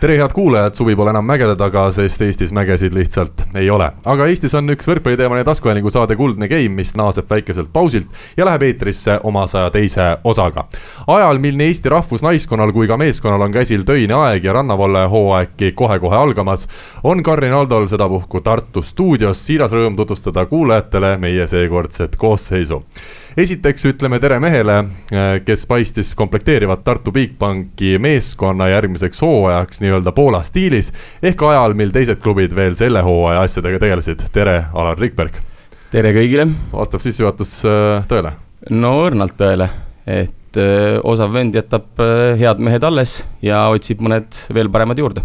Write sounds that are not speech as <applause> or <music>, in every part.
tere, head kuulajad, suvi pole enam mägede taga, sest Eestis mägesid lihtsalt ei ole. aga Eestis on üks võrkpalliteemaline taskuhäälingu saade Kuldne Game, mis naaseb väikeselt pausilt ja läheb eetrisse oma saja teise osaga. ajal, mil nii Eesti rahvusnaiskonnal kui ka meeskonnal on käsil töine aeg ja rannavalle hooaegki kohe-kohe algamas, on Karin Aldol sedapuhku Tartu stuudios siiras rõõm tutvustada kuulajatele meie seekordset koosseisu esiteks ütleme tere mehele, kes paistis komplekteerivat Tartu Bigbanki meeskonna järgmiseks hooajaks nii-öelda Poola stiilis. ehk ajal, mil teised klubid veel selle hooaja asjadega tegelesid. tere, Alar Rikberg. tere kõigile. vastab sissejuhatus äh, tõele? no õrnalt tõele, et äh, osav vend jätab äh, head mehed alles ja otsib mõned veel paremad juurde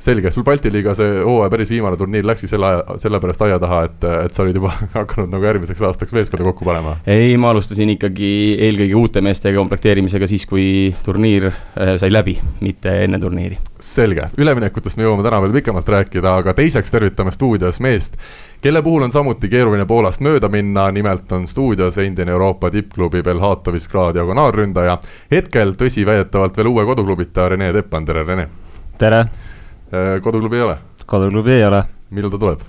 selge, sul Balti liiga see hooaja päris viimane turniir läkski selle aja, sellepärast aia taha, et, et sa olid juba <laughs> hakanud nagu järgmiseks aastaks meeskonda kokku panema? ei, ma alustasin ikkagi eelkõige uute meestega komplekteerimisega siis, kui turniir äh, sai läbi, mitte enne turniiri. selge, üleminekutest me jõuame täna veel pikemalt rääkida, aga teiseks tervitame stuudios meest, kelle puhul on samuti keeruline Poolast mööda minna, nimelt on stuudios endine Euroopa tippklubi Belhatovi Skra diagonaalründaja. hetkel, tõsi, väidetavalt veel uue koduklubita Rene Teppan, tere Rene! tere! Äh, koduklubi ei ole? koduklubi ei ole. millal ta tuleb?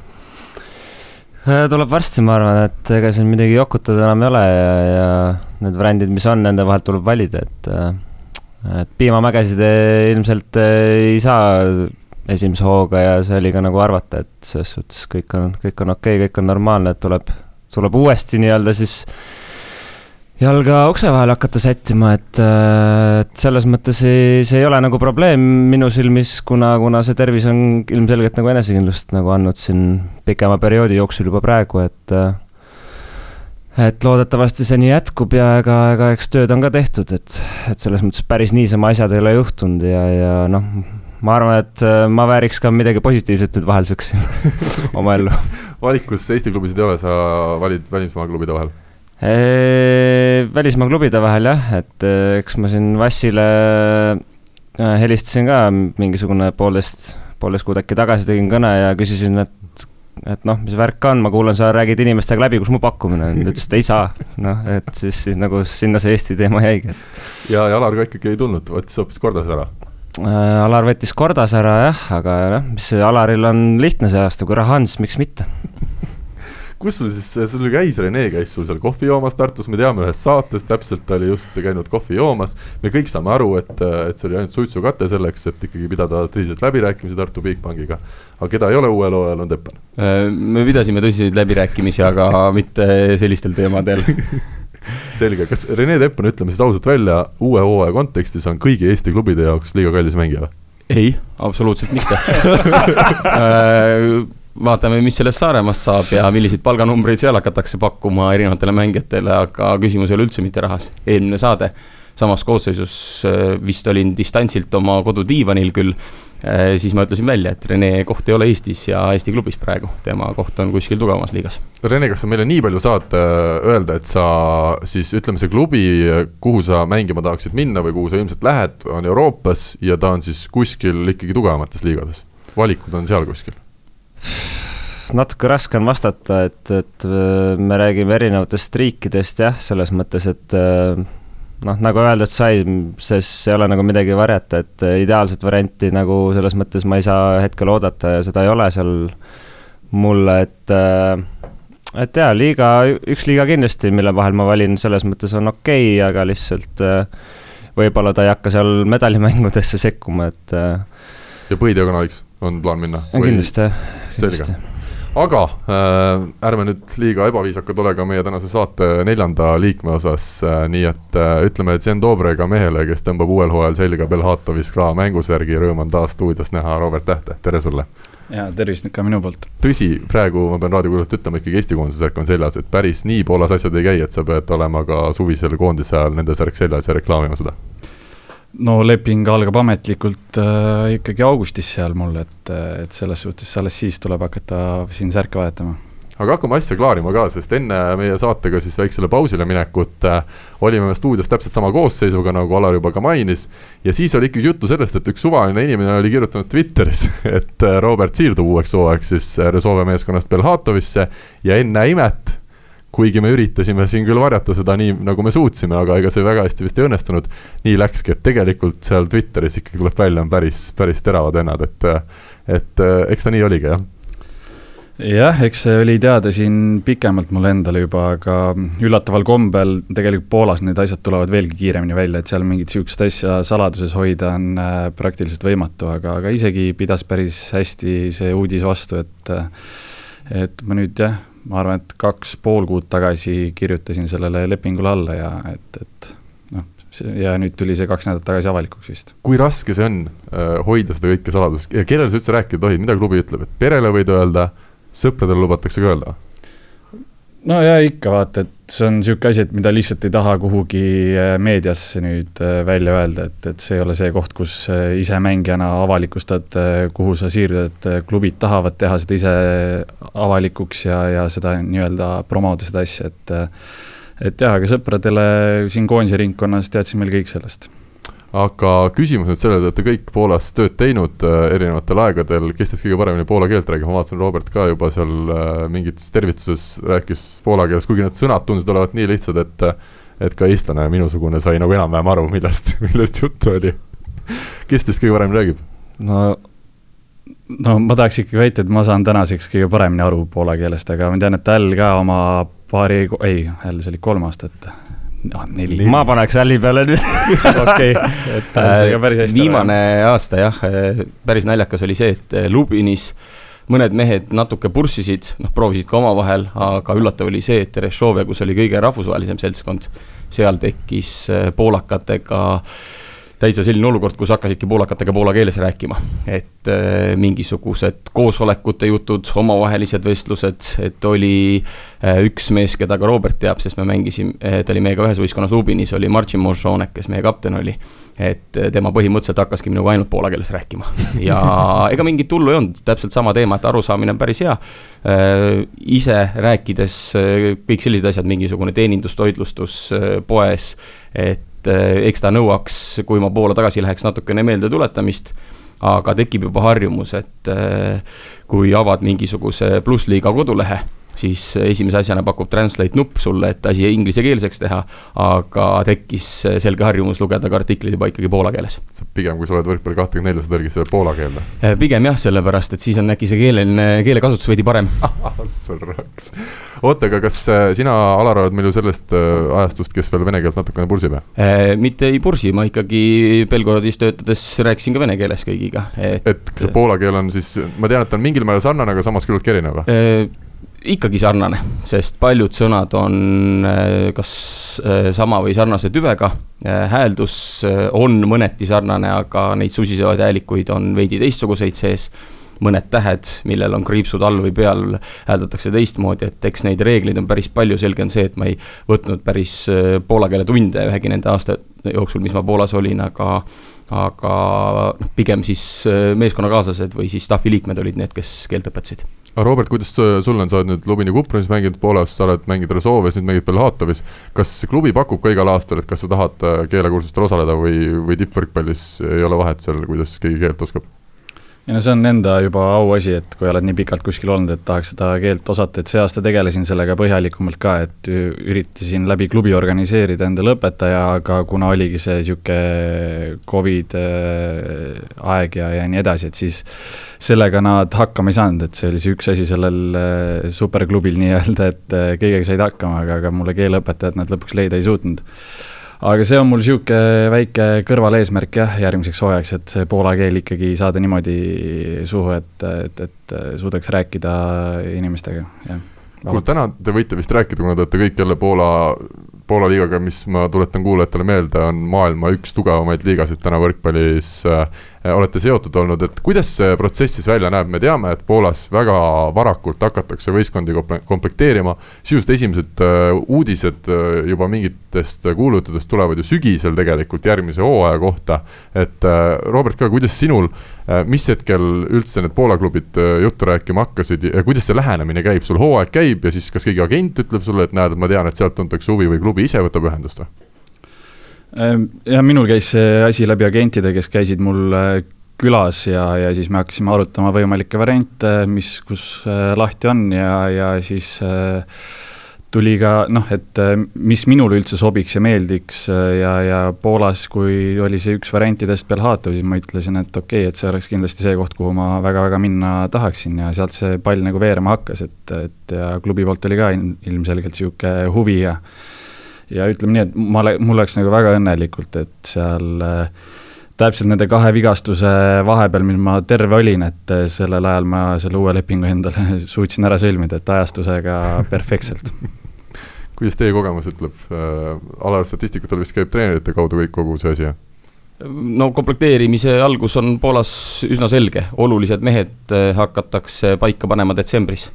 Äh, tuleb varsti, ma arvan, et ega siin midagi jokutada enam ei ole ja, ja need variandid, mis on, nende vahelt tuleb valida, et äh, et piimamägesid ilmselt ei saa esimese hooga ja see oli ka nagu arvata, et selles suhtes kõik on, kõik on okei okay,, kõik on normaalne, et tuleb, tuleb uuesti nii-öelda siis äh, jalga ukse vahele hakata sättima, et, äh, et selles mõttes ei, see ei ole nagu probleem minu silmis, kuna, kuna see tervis on ilmselgelt nagu enesekindlust nagu andnud siin pikema perioodi jooksul juba praegu, et äh, et loodetavasti see nii jätkub ja ega, ega eks tööd on ka tehtud, et, et selles mõttes päris niisama asjad ei ole juhtunud ja, ja noh, ma arvan, et äh, ma vääriks ka midagi positiivset nüüd vahelduseks <laughs> oma ellu. valikus Eesti klubisid ei ole, sa valid välismaa klubide vahel välismaa klubide vahel jah, et eks ma siin Vassile helistasin ka mingisugune poolteist, poolteist kuud äkki tagasi tegin kõne ja küsisin, et, et noh, mis värk on, ma kuulan, sa räägid inimestega läbi, kus mu pakkumine on, ta ütles, et ei saa. noh, et siis, siis nagu sinna see Eesti teema jäigi. ja, ja Alar ka ikkagi ei tulnud, võttis hoopis kordas ära Alar võttis kordas ära jah, aga noh, mis Alaril on lihtne see aasta, kui raha on, siis miks mitte kus sul siis, sul käis, Rene käis sul seal kohvi joomas Tartus, me teame ühest saatest, täpselt ta oli just käinud kohvi joomas. me kõik saame aru, et, et see oli ainult suitsukate selleks, et ikkagi pidada tõsiselt läbirääkimisi Tartu Bigbankiga. aga keda ei ole uuel hooajal, on Teppan. Äh, me pidasime tõsiseid läbirääkimisi, aga <laughs> mitte sellistel teemadel <laughs> selge, kas Rene Teppan, ütleme siis ausalt välja, uue hooaja kontekstis on kõigi Eesti klubide jaoks liiga kallis mängija või? ei, absoluutselt mitte <laughs> äh, vaatame, mis sellest Saaremaast saab ja milliseid palganumbreid seal hakatakse pakkuma erinevatele mängijatele, aga küsimus ei ole üldse mitte rahas. eelmine saade samas koosseisus äh, vist olin distantsilt oma kodudiivanil küll, äh, siis ma ütlesin välja, et Rene koht ei ole Eestis ja Eesti klubis praegu, tema koht on kuskil tugevamas liigas. Rene, kas sa meile nii palju saad äh, öelda, et sa siis ütleme, see klubi, kuhu sa mängima tahaksid minna või kuhu sa ilmselt lähed, on Euroopas ja ta on siis kuskil ikkagi tugevamates liigades? valikud on seal kuskil natuke raske on vastata, et, et äh, me räägime erinevatest riikidest jah, selles mõttes, et äh, noh, nagu öeldud sai, sest ei ole nagu midagi varjata, et äh, ideaalset varianti nagu selles mõttes ma ei saa hetkel oodata ja seda ei ole seal mulle, et et jaa, liiga, üks liiga kindlasti, mille vahel ma valin, selles mõttes on okei okay,, aga lihtsalt võib-olla ta ei hakka seal medalimängudesse sekkuma, et. ja põhidiagonaaliks on plaan minna? kindlasti jah. selge aga äh, ärme nüüd liiga ebaviisakad ole ka meie tänase saate neljanda liikme osas äh,, nii et äh, ütleme Zen Dobrega mehele, kes tõmbab uuel hooajal selga Belhatovi Skra mängusärgi, rõõm on taas stuudios näha Robert Tähte, tere sulle! ja tervist nüüd ka minu poolt. tõsi, praegu ma pean raadiokuulajatele ütlema, ikkagi Eesti koondise särk on seljas, et päris nii Poolas asjad ei käi, et sa pead olema ka suvisel koondise ajal nende särk seljas ja reklaamima seda no leping algab ametlikult äh, ikkagi augustis seal mul, et, et selles suhtes alles siis tuleb hakata siin särke vahetama. aga hakkame asja klaarima ka, sest enne meie saatega siis väiksele pausile minekut äh, olime stuudios täpselt sama koosseisuga, nagu Alar juba ka mainis. ja siis oli ikkagi juttu sellest, et üks suvaline inimene oli kirjutanud Twitteris, <laughs> et äh, Robert siirdub uueks hooajaks siis äh, Resolve meeskonnast Belhatovisse ja ennäe imet kuigi me üritasime siin küll varjata seda nii, nagu me suutsime, aga ega see väga hästi vist ei õnnestunud. nii läkski, et tegelikult seal Twitteris ikkagi tuleb välja, on päris, päris teravad vennad, et, et eks ta nii oligi, jah jah, eks see oli teada siin pikemalt mulle endale juba, aga üllataval kombel tegelikult Poolas need asjad tulevad veelgi kiiremini välja, et seal mingit niisugust asja saladuses hoida on äh, praktiliselt võimatu, aga, aga isegi pidas päris hästi see uudis vastu, et et ma nüüd jah, ma arvan, et kaks pool kuud tagasi kirjutasin sellele lepingule alla ja et, et noh, ja nüüd tuli see kaks nädalat tagasi avalikuks vist. kui raske see on äh, hoida seda kõike saladuses ja kellele sa üldse rääkida tohid, mida klubi ütleb, et perele võid öelda sõpradele lubatakse ka öelda? no ja ikka vaata, et see on niisugune asi, et mida lihtsalt ei taha kuhugi äh, meediasse nüüd äh, välja öelda, et, et see ei ole see koht, kus äh, ise mängijana avalikustad, kuhu sa siirdud, klubid tahavad teha seda ise avalikuks ja, ja seda nii-öelda promoda seda asja, et et jah, aga sõpradele siin koondise ringkonnas teadsime meil kõik sellest aga küsimus nüüd selle, te olete kõik Poolas tööd teinud äh, erinevatel aegadel, kes teist kõige paremini poola keelt räägib, ma vaatasin, Robert ka juba seal äh, mingites tervituses rääkis poola keeles, kuigi need sõnad tundusid olevat nii lihtsad, et et ka eestlane minusugune sai nagu enam-vähem aru, millest, <laughs> millest juttu oli. kes teist kõige paremini räägib? no no ma tahaks ikkagi väita, et ma saan tänaseks kõige paremini aru poola keelest, aga ma tean, et Äll ka oma paari, ei, Äll, see oli kolm aastat no, neli. ma paneks älli peale nüüd <laughs> okei, et äh, see ka päris hästi. viimane aasta jah, äh, päris naljakas oli see, et äh, Lubinis mõned mehed natuke purssisid, noh, proovisid ka omavahel, aga üllatav oli see, et Rešove, kus oli kõige rahvusvahelisem seltskond, seal tekkis poolakatega äh, täitsa selline olukord, kus hakkasidki poolakatega poola keeles rääkima. et äh, mingisugused koosolekute jutud, omavahelised vestlused, et oli äh, üks mees, keda ka Robert teab, sest me mängisime, äh, ta oli meiega ühes võistkonnas Lubinis, oli Marcin Možonek, kes meie kapten oli. et äh, tema põhimõtteliselt hakkaski minuga ainult poola keeles rääkima ja <laughs> ega mingit hullu ei olnud, täpselt sama teema, et arusaamine on päris hea äh,. ise rääkides äh, kõik sellised asjad, mingisugune teenindus, toitlustus poes, et et eh, eks ta nõuaks, kui ma Poola tagasi läheks, natukene meeldetuletamist. aga tekib juba harjumus, et eh, kui avad mingisuguse plussliiga kodulehe siis esimese asjana pakub translate nupp sulle, et asi inglisekeelseks teha. aga tekkis selge harjumus lugeda ka artiklid juba ikkagi poola keeles. pigem, kui sa oled võrkpalli kahtekümne nelja, sa tõlgid selle poola keelde? Eh, pigem jah, sellepärast et siis on äkki see keeleline, keelekasutus veidi parem <laughs> sul raks. oota, aga kas äh, sina, Alar, oled meil ju sellest äh, ajastust, kes veel vene keelt natukene pursib? Eh, mitte ei pursi, ma ikkagi Belgorodis töötades rääkisin ka vene keeles kõigiga, et. et kas see poola keel on siis, ma tean, et ta on mingil määral sarnane, aga samas küllaltki erinev või? Ikkagi sarnane, sest paljud sõnad on äh, kas äh, sama või sarnase tüvega. Äh, hääldus on mõneti sarnane, aga neid susisevaid häälikuid on veidi teistsuguseid sees. mõned tähed, millel on kriipsud all või peal, hääldatakse teistmoodi, et eks neid reegleid on päris palju, selge on see, et ma ei võtnud päris poola keele tunde ühegi nende aasta jooksul, mis ma Poolas olin, aga aga noh, pigem siis meeskonnakaaslased või siis staffi liikmed olid need, kes keelt õpetasid aga Robert, kuidas sul on, sa oled nüüd Lubini Kuprenis mänginud Poolas, sa oled mänginud Resolves, nüüd mängid Belhatovis. kas klubi pakub ka igal aastal, et kas sa tahad äh, keelekursustel osaleda või, või tippvõrkpallis ei ole vahet seal, kuidas keegi keelt oskab? Ei no see on enda juba auasi, et kui oled nii pikalt kuskil olnud, et tahaks seda keelt osata, et see aasta tegelesin sellega põhjalikumalt ka, et üritasin läbi klubi organiseerida endale õpetaja, aga kuna oligi see niisugune Covid äh, aeg ja, ja nii edasi, et siis sellega nad hakkama ei saanud, et see oli see üks asi sellel äh, superklubil nii-öelda, et äh, kõigega said hakkama, aga, aga mulle keeleõpetajat nad lõpuks leida ei suutnud aga see on mul sihuke väike kõrvaleesmärk jah, järgmiseks hooajaks, et see poola keel ikkagi saada niimoodi suhu, et, et, et suudaks rääkida inimestega, jah. kuule, täna te võite vist rääkida, kuna te olete kõik jälle Poola, Poola liigaga, mis ma tuletan kuulajatele meelde, on maailma üks tugevamaid liigasid täna võrkpallis. Olete seotud olnud, et kuidas see protsess siis välja näeb, me teame, et Poolas väga varakult hakatakse võistkondi komplekteerima. sisuliselt esimesed uudised juba mingitest kuulutustest tulevad ju sügisel tegelikult järgmise hooaja kohta. et Robert ka, kuidas sinul, mis hetkel üldse need Poola klubid juttu rääkima hakkasid ja kuidas see lähenemine käib, sul hooaeg käib ja siis kas keegi agent ütleb sulle, et näed, et ma tean, et sealt tuntakse huvi või klubi ise võtab ühendust või? Ehm, ja minul käis see asi läbi agentide, kes käisid mul äh, külas ja, ja siis me hakkasime arutama võimalikke variante, mis, kus äh, lahti on ja, ja siis äh, tuli ka noh, et mis minule üldse sobiks ja meeldiks ja, ja Poolas, kui oli see üks variantidest Belhato, siis ma ütlesin, et okei okay,, et see oleks kindlasti see koht, kuhu ma väga-väga minna tahaksin ja sealt see pall nagu veerema hakkas, et, et ja klubi poolt oli ka ilmselgelt niisugune huvi ja ja ütleme nii, et ma, mul oleks nagu väga õnnelikult, et seal äh, täpselt nende kahe vigastuse vahepeal, mil ma terve olin, et äh, sellel ajal ma selle uue lepingu endale <laughs> suutsin ära sõlmida, et ajastusega <laughs> perfektselt kuidas teie kogemus ütleb äh,, Alar statistikutel vist käib treenerite kaudu kõik, kogu see asi, jah? no komplekteerimise algus on Poolas üsna selge, olulised mehed hakatakse paika panema detsembris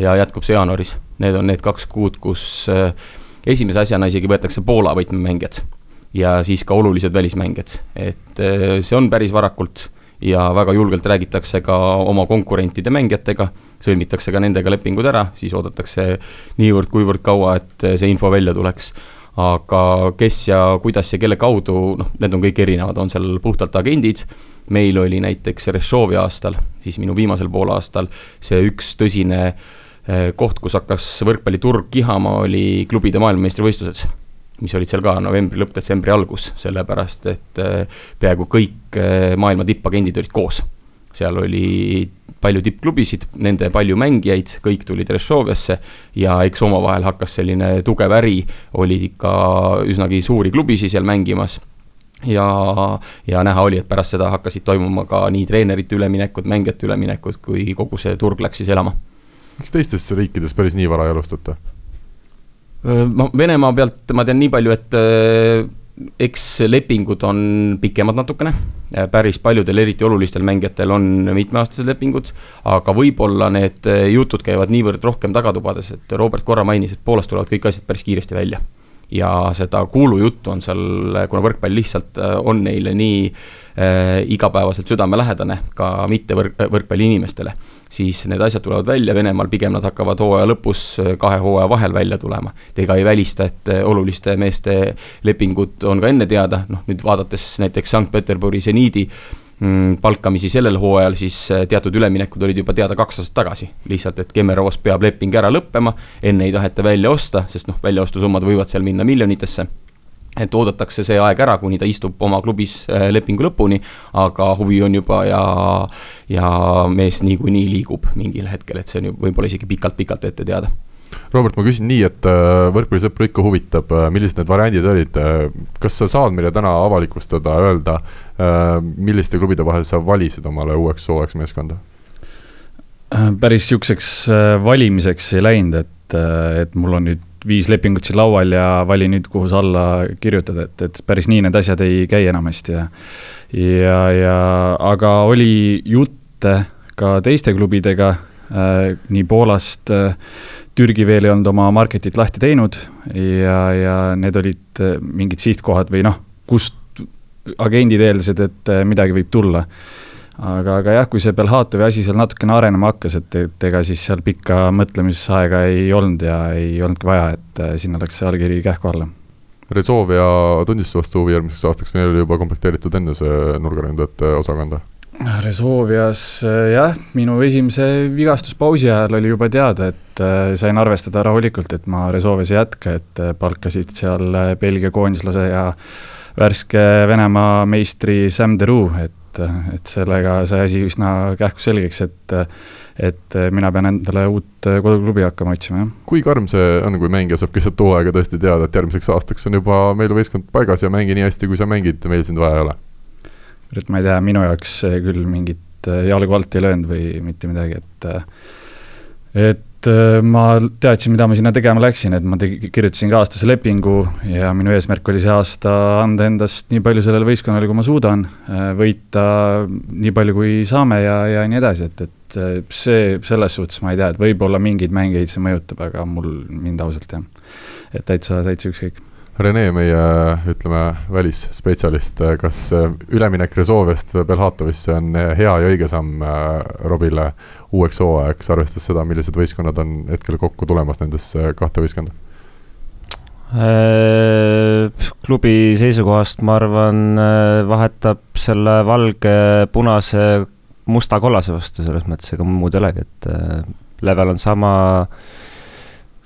ja jätkub see jaanuaris. Need on need kaks kuud, kus esimese asjana isegi võetakse Poola võtmemängijad ja siis ka olulised välismängijad, et äh, see on päris varakult ja väga julgelt räägitakse ka oma konkurentide mängijatega, sõlmitakse ka nendega lepingud ära, siis oodatakse niivõrd-kuivõrd kaua, et see info välja tuleks. aga kes ja kuidas ja kelle kaudu, noh, need on kõik erinevad, on seal puhtalt agendid, meil oli näiteks Rešovi aastal, siis minu viimasel poolaastal, see üks tõsine äh, koht, kus hakkas võrkpalliturg kihama, oli klubide maailmameistrivõistlused, mis olid seal ka novembri lõpp, detsembri algus, sellepärast et eh, peaaegu kõik eh, maailma tippagendid olid koos. seal oli palju tippklubisid, nende palju mängijaid, kõik tulid Rešoviasse ja eks omavahel hakkas selline tugev äri, oli ikka üsnagi suuri klubisid seal mängimas ja, ja näha oli, et pärast seda hakkasid toimuma ka nii treenerite üleminekud, mängijate üleminekud, kui kogu see turg läks siis elama miks teistes riikides päris nii vara ei alustata? ma Venemaa pealt ma tean nii palju, et eks lepingud on pikemad natukene, päris paljudel eriti olulistel mängijatel on mitmeaastased lepingud, aga võib-olla need jutud käivad niivõrd rohkem tagatubades, et Robert korra mainis, et Poolast tulevad kõik asjad päris kiiresti välja. Ja seda kuulujuttu on seal, kuna võrkpall lihtsalt on neile nii äh, igapäevaselt südamelähedane, ka mitte võrk, võrkpalliinimestele siis need asjad tulevad välja, Venemaal pigem nad hakkavad hooaja lõpus kahe hooaja vahel välja tulema. ega ei välista, et oluliste meeste lepingud on ka enne teada, noh nüüd vaadates näiteks Sankt-Peterburi seniidi mm, palkamisi sellel hooajal, siis teatud üleminekud olid juba teada kaks aastat tagasi. lihtsalt, et Kemerovos peab leping ära lõppema, enne ei taheta välja osta, sest noh, väljaostusummad võivad seal minna miljonitesse et oodatakse see aeg ära, kuni ta istub oma klubis äh, lepingu lõpuni, aga huvi on juba ja, ja mees niikuinii liigub mingil hetkel, et see on ju võib-olla isegi pikalt-pikalt ette teada. Robert, ma küsin nii, et äh, võrkpallisõpru ikka huvitab, äh, millised need variandid olid, kas sa saad meile täna avalikustada, öelda, milliste klubide vahel sa valisid omale uueks hooajaks meeskonda? päris sihukeseks valimiseks ei läinud, et, et mul on nüüd viis lepingut siin laual ja vali nüüd, kuhu sa alla kirjutada, et, et päris nii need asjad ei käi enamasti ja ja, ja aga oli jutte ka teiste klubidega äh,, nii Poolast äh,, Türgi veel ei olnud oma market'it lahti teinud ja, ja need olid äh, mingid sihtkohad või noh, kust agendid eeldasid, et äh, midagi võib tulla aga, aga jah, kui see Belhatovi asi seal natukene arenema hakkas, et, et ega siis seal pikka mõtlemisaega ei olnud ja ei olnudki vaja, et äh, sinna läks see allkiri kähku alla. Rezovia tundis vastu huvi järgmiseks aastaks neil oli juba komplekteeritud enne see nurgaründajate osakonda? Resovias äh, jah, minu esimese vigastuspausi ajal oli juba teada, et äh, sain arvestada rahulikult, et ma Resovias ei jätka, et palkasid seal Belgia koondislase ja värske Venemaa meistri Sam Deroux, et et, et sellega sai asi üsna kähku selgeks, et et mina pean endale uut koduklubi hakkama otsima, jah. kui karm see on, kui mängija saab keset hooaega tõesti teada, et järgmiseks aastaks on juba meil võistkond paigas ja mängi nii hästi, kui sa mängid, meil sind vaja ei ole? Et ma ei tea, minu jaoks küll mingit jalgu alt ei löönud või mitte midagi, et et et äh, ma teadsin, mida ma sinna tegema läksin, et ma tegi, kirjutasin ka aastase lepingu ja minu eesmärk oli see aasta anda endast nii palju sellele võistkonnale, kui ma suudan, äh, võita nii palju, kui saame ja, ja nii edasi, et, et äh, see, selles suhtes ma ei tea, et võib-olla mingeid mängijaid see mõjutab, aga mul, mind ausalt jah, et täitsa, täitsa ükskõik Rene, meie ütleme, välisspetsialist, kas üleminek Rezoviast Belhatovisse on hea ja õige samm äh, Robile uueks hooajaks, arvestades seda, millised võistkonnad on hetkel kokku tulemas nendesse kahte võistkonda? Äh, klubi seisukohast ma arvan, äh, vahetab selle valge, punase, musta-kollase vastu, selles mõttes ega muud ei olegi, et level on sama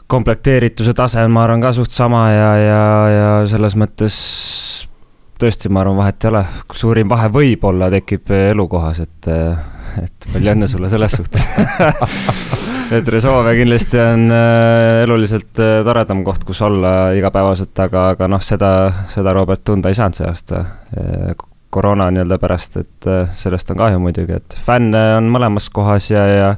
komplekteerituse tase on, ma arvan, ka suht sama ja, ja, ja selles mõttes tõesti, ma arvan, vahet ei ole. suurim vahe võib-olla tekib elukohas, et, et palju õnne sulle selles suhtes <laughs> et Resolve kindlasti on äh, eluliselt äh, toredam koht, kus olla igapäevaselt, aga, aga noh, seda, seda Robert tunda ei saanud see aasta äh, koroona nii-öelda pärast, et sellest on kahju muidugi, et fänne on mõlemas kohas ja, ja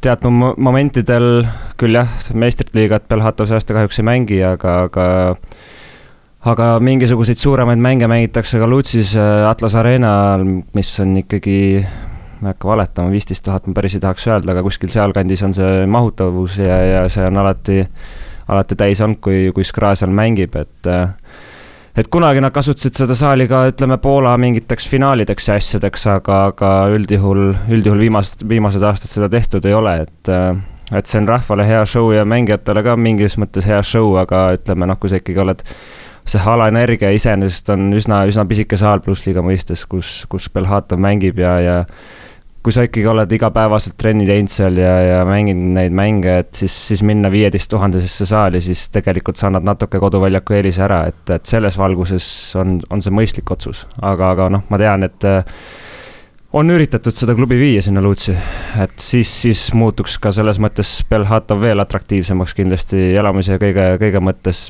teatud momentidel küll jah, meistriliigat Belhatov see aasta kahjuks ei mängi, aga, aga aga mingisuguseid suuremaid mänge mängitakse ka Lutsis äh, Atlas Arenal, mis on ikkagi, ma ei hakka valetama, viisteist tuhat ma päris ei tahaks öelda, aga kuskil sealkandis on see mahutavus ja, ja see on alati, alati täis olnud, kui, kui Skra seal mängib, et äh, et kunagi nad kasutasid seda saali ka ütleme Poola mingiteks finaalideks ja asjadeks, aga, aga üldjuhul, üldjuhul viimased, viimased aastad seda tehtud ei ole, et et see on rahvale hea show ja mängijatele ka mingis mõttes hea show, aga ütleme noh, kui sa ikkagi oled see alaenergia iseenesest on üsna, üsna pisike saal plussliiga mõistes, kus, kus Belhatov mängib ja, ja kui sa ikkagi oled igapäevaselt trenni teinud seal ja, ja mänginud neid mänge, et siis, siis minna viieteist tuhandesesse saali, siis tegelikult sa annad natuke koduväljaku eelise ära, et, et selles valguses on, on see mõistlik otsus. aga, aga noh, ma tean, et äh, on üritatud seda klubi viia sinna Luutsi, et siis, siis muutuks ka selles mõttes Belhatov veel atraktiivsemaks kindlasti elamise kõige, kõige mõttes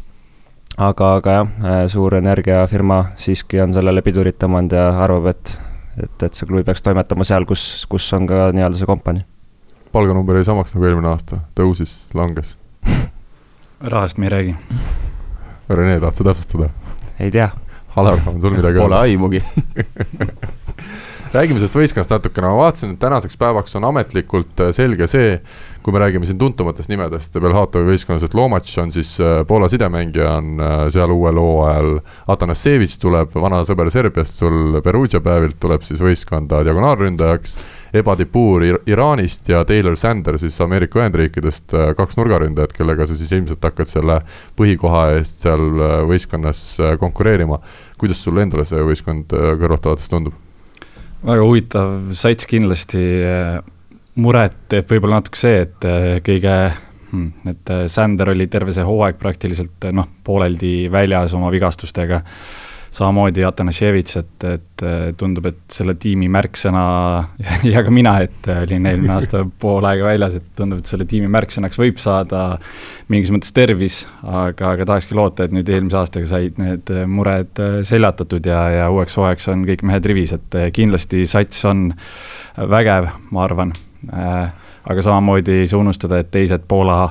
aga, aga jah, äh, suur energiafirma siiski on sellele pidurit tõmmanud ja arvab, et et, et see klubi peaks toimetama seal, kus, kus on ka nii-öelda see kompanii. palganumber jäi samaks nagu eelmine aasta, tõusis, langes <laughs> rahast me ei räägi. Rene, tahad sa täpsustada? ei tea. Alar, on sul midagi öelda? Pole aimugi <laughs> räägime sellest võistkonnast natukene, ma vaatasin, et tänaseks päevaks on ametlikult äh, selge see, kui me räägime siin tuntumatest nimedest Belhatovi võistkonnas, et Lomatš on siis äh, Poola sidemängija, on äh, seal uuel hooajal. Atanasevitš tuleb, vana sõber Serbiast, sul Perugia päevilt tuleb siis võistkonda diagonaalründajaks. Ebadipur Iraanist ja Taylor Sander siis Ameerika Ühendriikidest, kaks nurgaründajat, kellega sa siis ilmselt hakkad selle põhikoha eest seal võistkonnas konkureerima. kuidas sulle endale see võistkond kõrvalt vaadates tundub? Väga huvitav sats kindlasti, muret teeb võib-olla natuke see, et äh, kõige, hmm, et äh, Sander oli terve see hooaeg praktiliselt noh, pooleldi väljas oma vigastustega samamoodi Atanasjevitš, et, et tundub, et selle tiimi märksõna <laughs> ja ka mina, et olin eelmine aasta pool aega väljas, et tundub, et selle tiimi märksõnaks võib saada mingis mõttes tervis, aga, aga tahakski loota, et nüüd eelmise aastaga said need mured seljatatud ja, ja uueks hooajaks on kõik mehed rivis, et kindlasti sats on vägev, ma arvan. aga samamoodi ei saa unustada, et teised Poola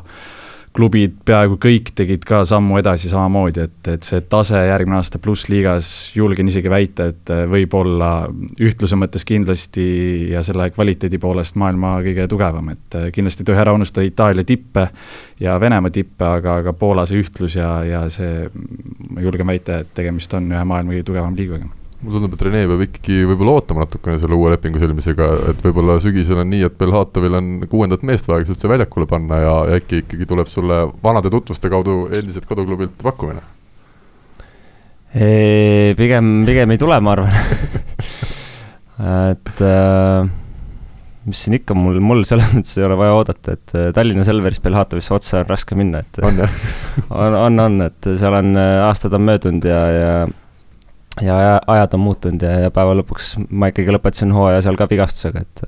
klubid peaaegu kõik tegid ka sammu edasi samamoodi, et, et see tase järgmine aasta plussliigas, julgen isegi väita, et võib-olla ühtluse mõttes kindlasti ja selle kvaliteedi poolest maailma kõige tugevam, et kindlasti ei tohi ära unustada Itaalia tippe ja Venemaa tippe, aga, aga Poola see ühtlus ja, ja see, ma julgen väita, et tegemist on ühe maailma kõige tugevama liigaga mulle tundub, et Rene peab ikkagi võib-olla ootama natukene selle uue lepingu sõlmisega, et võib-olla sügisel on nii, et Belhatovil on kuuendat meest vaja, kes üldse väljakule panna ja, äkki ikkagi tuleb sulle vanade tutvuste kaudu endiselt koduklubilt pakkumine? pigem, pigem ei tule, ma arvan <laughs> et äh, mis siin ikka, mul, mul selles mõttes ei ole vaja oodata, et äh, Tallinna Selverist Belhatovisse otse on raske minna, et <laughs> on, on, on, et seal on, äh, aastad on möödunud ja, ja ja ajad on muutunud ja, ja päeva lõpuks ma ikkagi lõpetasin hooaja seal ka vigastusega, et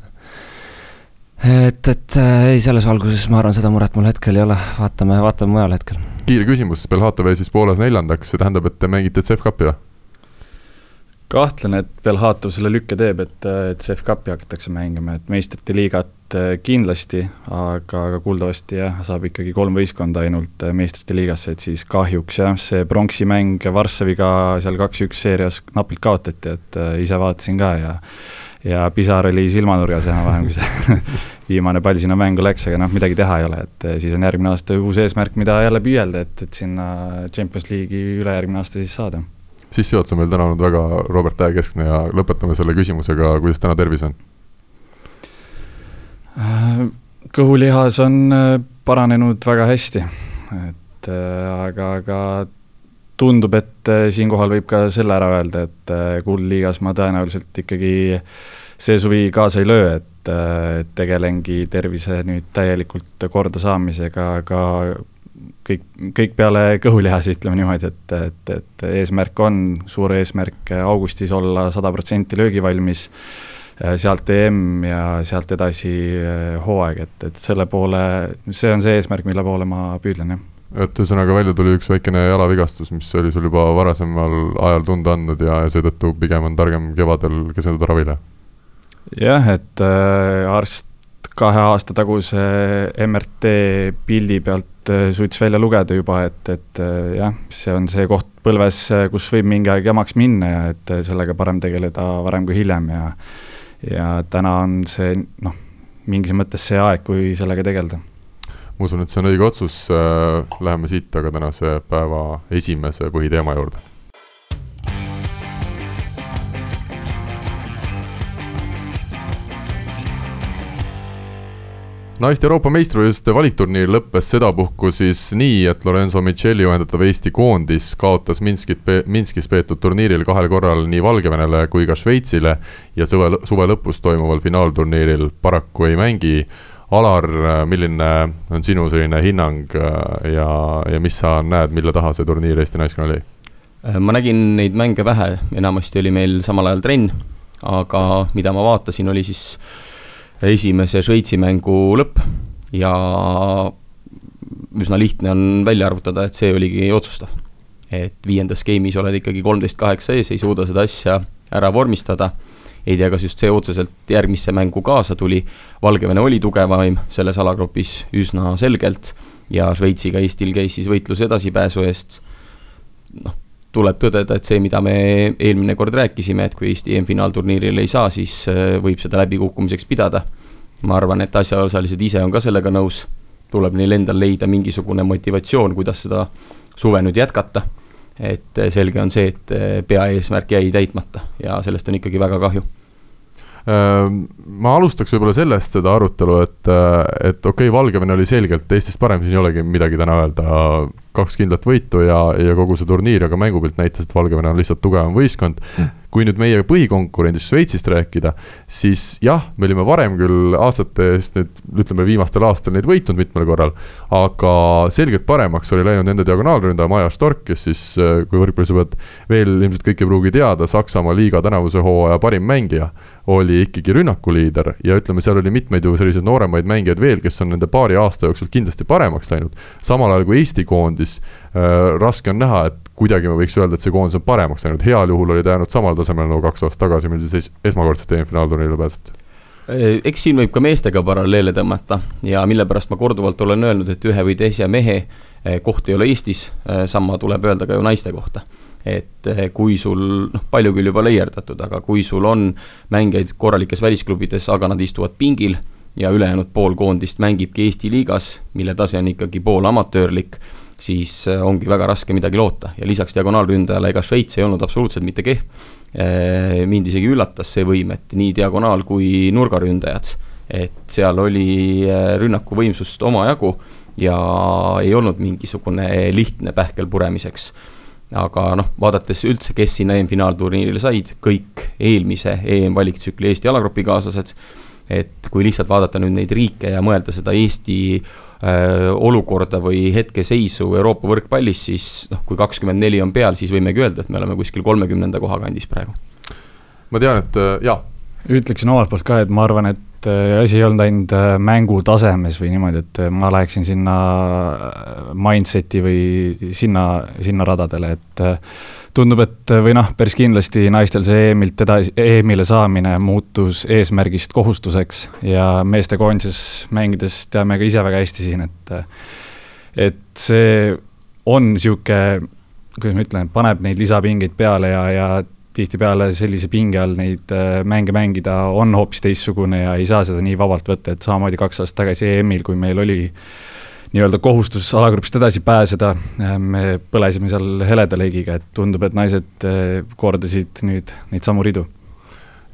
et, et äh, ei, selles valguses ma arvan, seda muret mul hetkel ei ole, vaatame, vaatame mujal hetkel. kiire küsimus, Belhatov jäi siis Poolas neljandaks, see tähendab, et te mängite Cupi või? kahtlen, et Belhatov selle lükke teeb, et, et Cupi hakatakse mängima, et meistrite liigat äh, kindlasti, aga, aga kuuldavasti jah, saab ikkagi kolm võistkonda ainult äh, meistrite liigasse, et siis kahjuks jah, see pronksi mäng Varssaviga seal kaks-üks seerias napilt kaotati, et äh, ise vaatasin ka ja ja pisar oli silmanurgas enam-vähem, kui see <laughs> viimane pall sinna mängu läks, aga noh, midagi teha ei ole, et siis on järgmine aasta uus eesmärk, mida jälle püüelda, et, et sinna Champions League'i ülejärgmine aasta siis saada sissejuhatus on meil täna olnud väga Robert Tähekeskne ja lõpetame selle küsimusega, kuidas täna tervis on? Kõhulihas on äh, paranenud väga hästi, et äh, aga, aga tundub, et äh, siinkohal võib ka selle ära öelda, et kuldliigas ma tõenäoliselt ikkagi see suvi kaasa ei löö, et tegelengi tervise nüüd täielikult korda saamisega, aga kõik, kõik peale kõhulihasi, ütleme niimoodi, et, et, et eesmärk on, suur eesmärk augustis olla sada protsenti löögivalmis, sealt EM ja sealt edasi eh, hooaeg, et, et selle poole, see on see eesmärk, mille poole ma püüdlen, jah et ühesõnaga välja tuli üks väikene jalavigastus, mis oli sul juba varasemal ajal tunda andnud ja, ja seetõttu pigem on targem kevadel keskenduda ravile? jah, et äh, arst kahe aasta taguse MRT pildi pealt Äh, suutis välja lugeda juba, et, et äh, jah, see on see koht põlves, äh, kus võib mingi aeg jamaks minna ja et sellega parem tegeleda varem kui hiljem ja ja täna on see noh, mingis mõttes see aeg, kui sellega tegeleda ma usun, et see on õige otsus, läheme siit aga tänase päeva esimese põhiteema juurde naiste Euroopa meistrivõistluste valikturniir lõppes sedapuhku siis nii, et Lorenzo Micheli juhendatav Eesti koondis kaotas Minskit, Minskis peetud turniiril kahel korral nii Valgevenele kui ka Šveitsile ja suve, suve lõpus toimuval finaalturniiril paraku ei mängi. Alar, milline on sinu selline hinnang äh, ja, ja mis sa näed, mille taha see turniir Eesti naiskonnal jäi? Äh, ma nägin neid mänge vähe, enamasti oli meil samal ajal trenn, aga mida ma vaatasin, oli siis esimese Šveitsi mängu lõpp ja üsna lihtne on välja arvutada, et see oligi otsustav. et viiendas game'is oled ikkagi kolmteist kaheksa ees, ei suuda seda asja ära vormistada, ei tea, kas just see otseselt järgmisse mängu kaasa tuli, Valgevene oli tugevaim selles alagrupis üsna selgelt ja Šveitsiga Eestil käis siis võitlus edasipääsu eest, noh, tuleb tõdeda, et see, mida me eelmine kord rääkisime, et kui Eesti EM-finaalturniiril ei saa, siis äh, võib seda läbikukkumiseks pidada. ma arvan, et asjaosalised ise on ka sellega nõus, tuleb neil endal leida mingisugune motivatsioon, kuidas seda suve nüüd jätkata. et äh, selge on see, et äh, peaeesmärk jäi täitmata ja sellest on ikkagi väga kahju ma alustaks võib-olla sellest seda arutelu, et, et okei okay,, Valgevene oli selgelt Eestist parem, siin ei olegi midagi täna öelda. kaks kindlat võitu ja, ja kogu see turniir, aga mängupilt näitas, et Valgevene on lihtsalt tugevam võistkond kui nüüd meie põhikonkurendist Šveitsist rääkida, siis jah, me olime varem küll aastate eest nüüd ütleme viimastel aastatel neid võitnud mitmel korral. aga selgelt paremaks oli läinud nende diagonaalründaja Maja Stork, kes siis, kui võrkpallisõbrad veel ilmselt kõik ei pruugi teada, Saksamaa liiga tänavuse hooaja parim mängija. oli ikkagi rünnakuliider ja ütleme, seal oli mitmeid ju selliseid nooremaid mängijaid veel, kes on nende paari aasta jooksul kindlasti paremaks läinud. samal ajal kui Eesti koondis äh,, raske on näha, et kuidagi me võiks öelda, et see koondis on paremaks läinud, heal juhul oli ta jäänud samal tasemel nagu kaks aastat tagasi, mil siis es esmakordselt EM-finaalturniirile pääseti eks siin võib ka meestega paralleele tõmmata ja mille pärast ma korduvalt olen öelnud, et ühe või teise mehe eh, koht ei ole Eestis, eh, sama tuleb öelda ka ju naiste kohta. et kui sul, noh, palju küll juba leierdatud, aga kui sul on mängijaid korralikes välisklubides, aga nad istuvad pingil ja ülejäänud pool koondist mängibki Eesti liigas, mille tase on ikkagi pool amatöörlik siis äh, ongi väga raske midagi loota ja lisaks diagonaalründajale, ega Šveits ei olnud absoluutselt mitte kehv. Äh, mind isegi üllatas see võim, et nii diagonaal kui nurgaründajad, et seal oli äh, rünnakuvõimsust omajagu ja ei olnud mingisugune lihtne pähkel puremiseks aga noh, vaadates üldse, kes sinna EM-finaalturniirile said, kõik eelmise EM-valiktsükli Eesti jalagrupikaaslased, et kui lihtsalt vaadata nüüd neid riike ja mõelda seda Eesti olukorda või hetkeseisu Euroopa võrkpallis, siis noh, kui kakskümmend neli on peal, siis võimegi öelda, et me oleme kuskil kolmekümnenda koha kandis praegu. ma tean, et äh, jaa. ütleksin omalt poolt ka, et ma arvan, et et äh, asi ei olnud ainult äh, mängu tasemes või niimoodi, et ma läheksin sinna mindset'i või sinna, sinna radadele, et tundub, et või noh, päris kindlasti naistel see EM-ilt edasi, EM-ile saamine muutus eesmärgist kohustuseks ja meestekoondises mängides teame ka ise väga hästi siin, et et see on niisugune, kuidas ma ütlen, paneb neid lisapingeid peale ja, ja tihtipeale sellise pinge all neid äh, mänge mängida on hoopis teistsugune ja ei saa seda nii vabalt võtta, et samamoodi kaks aastat tagasi EM-il, kui meil oli nii-öelda kohustus alagrupist edasi pääseda, äh, me põlesime seal heleda leegiga, et tundub, et naised äh, kordasid nüüd neid samu ridu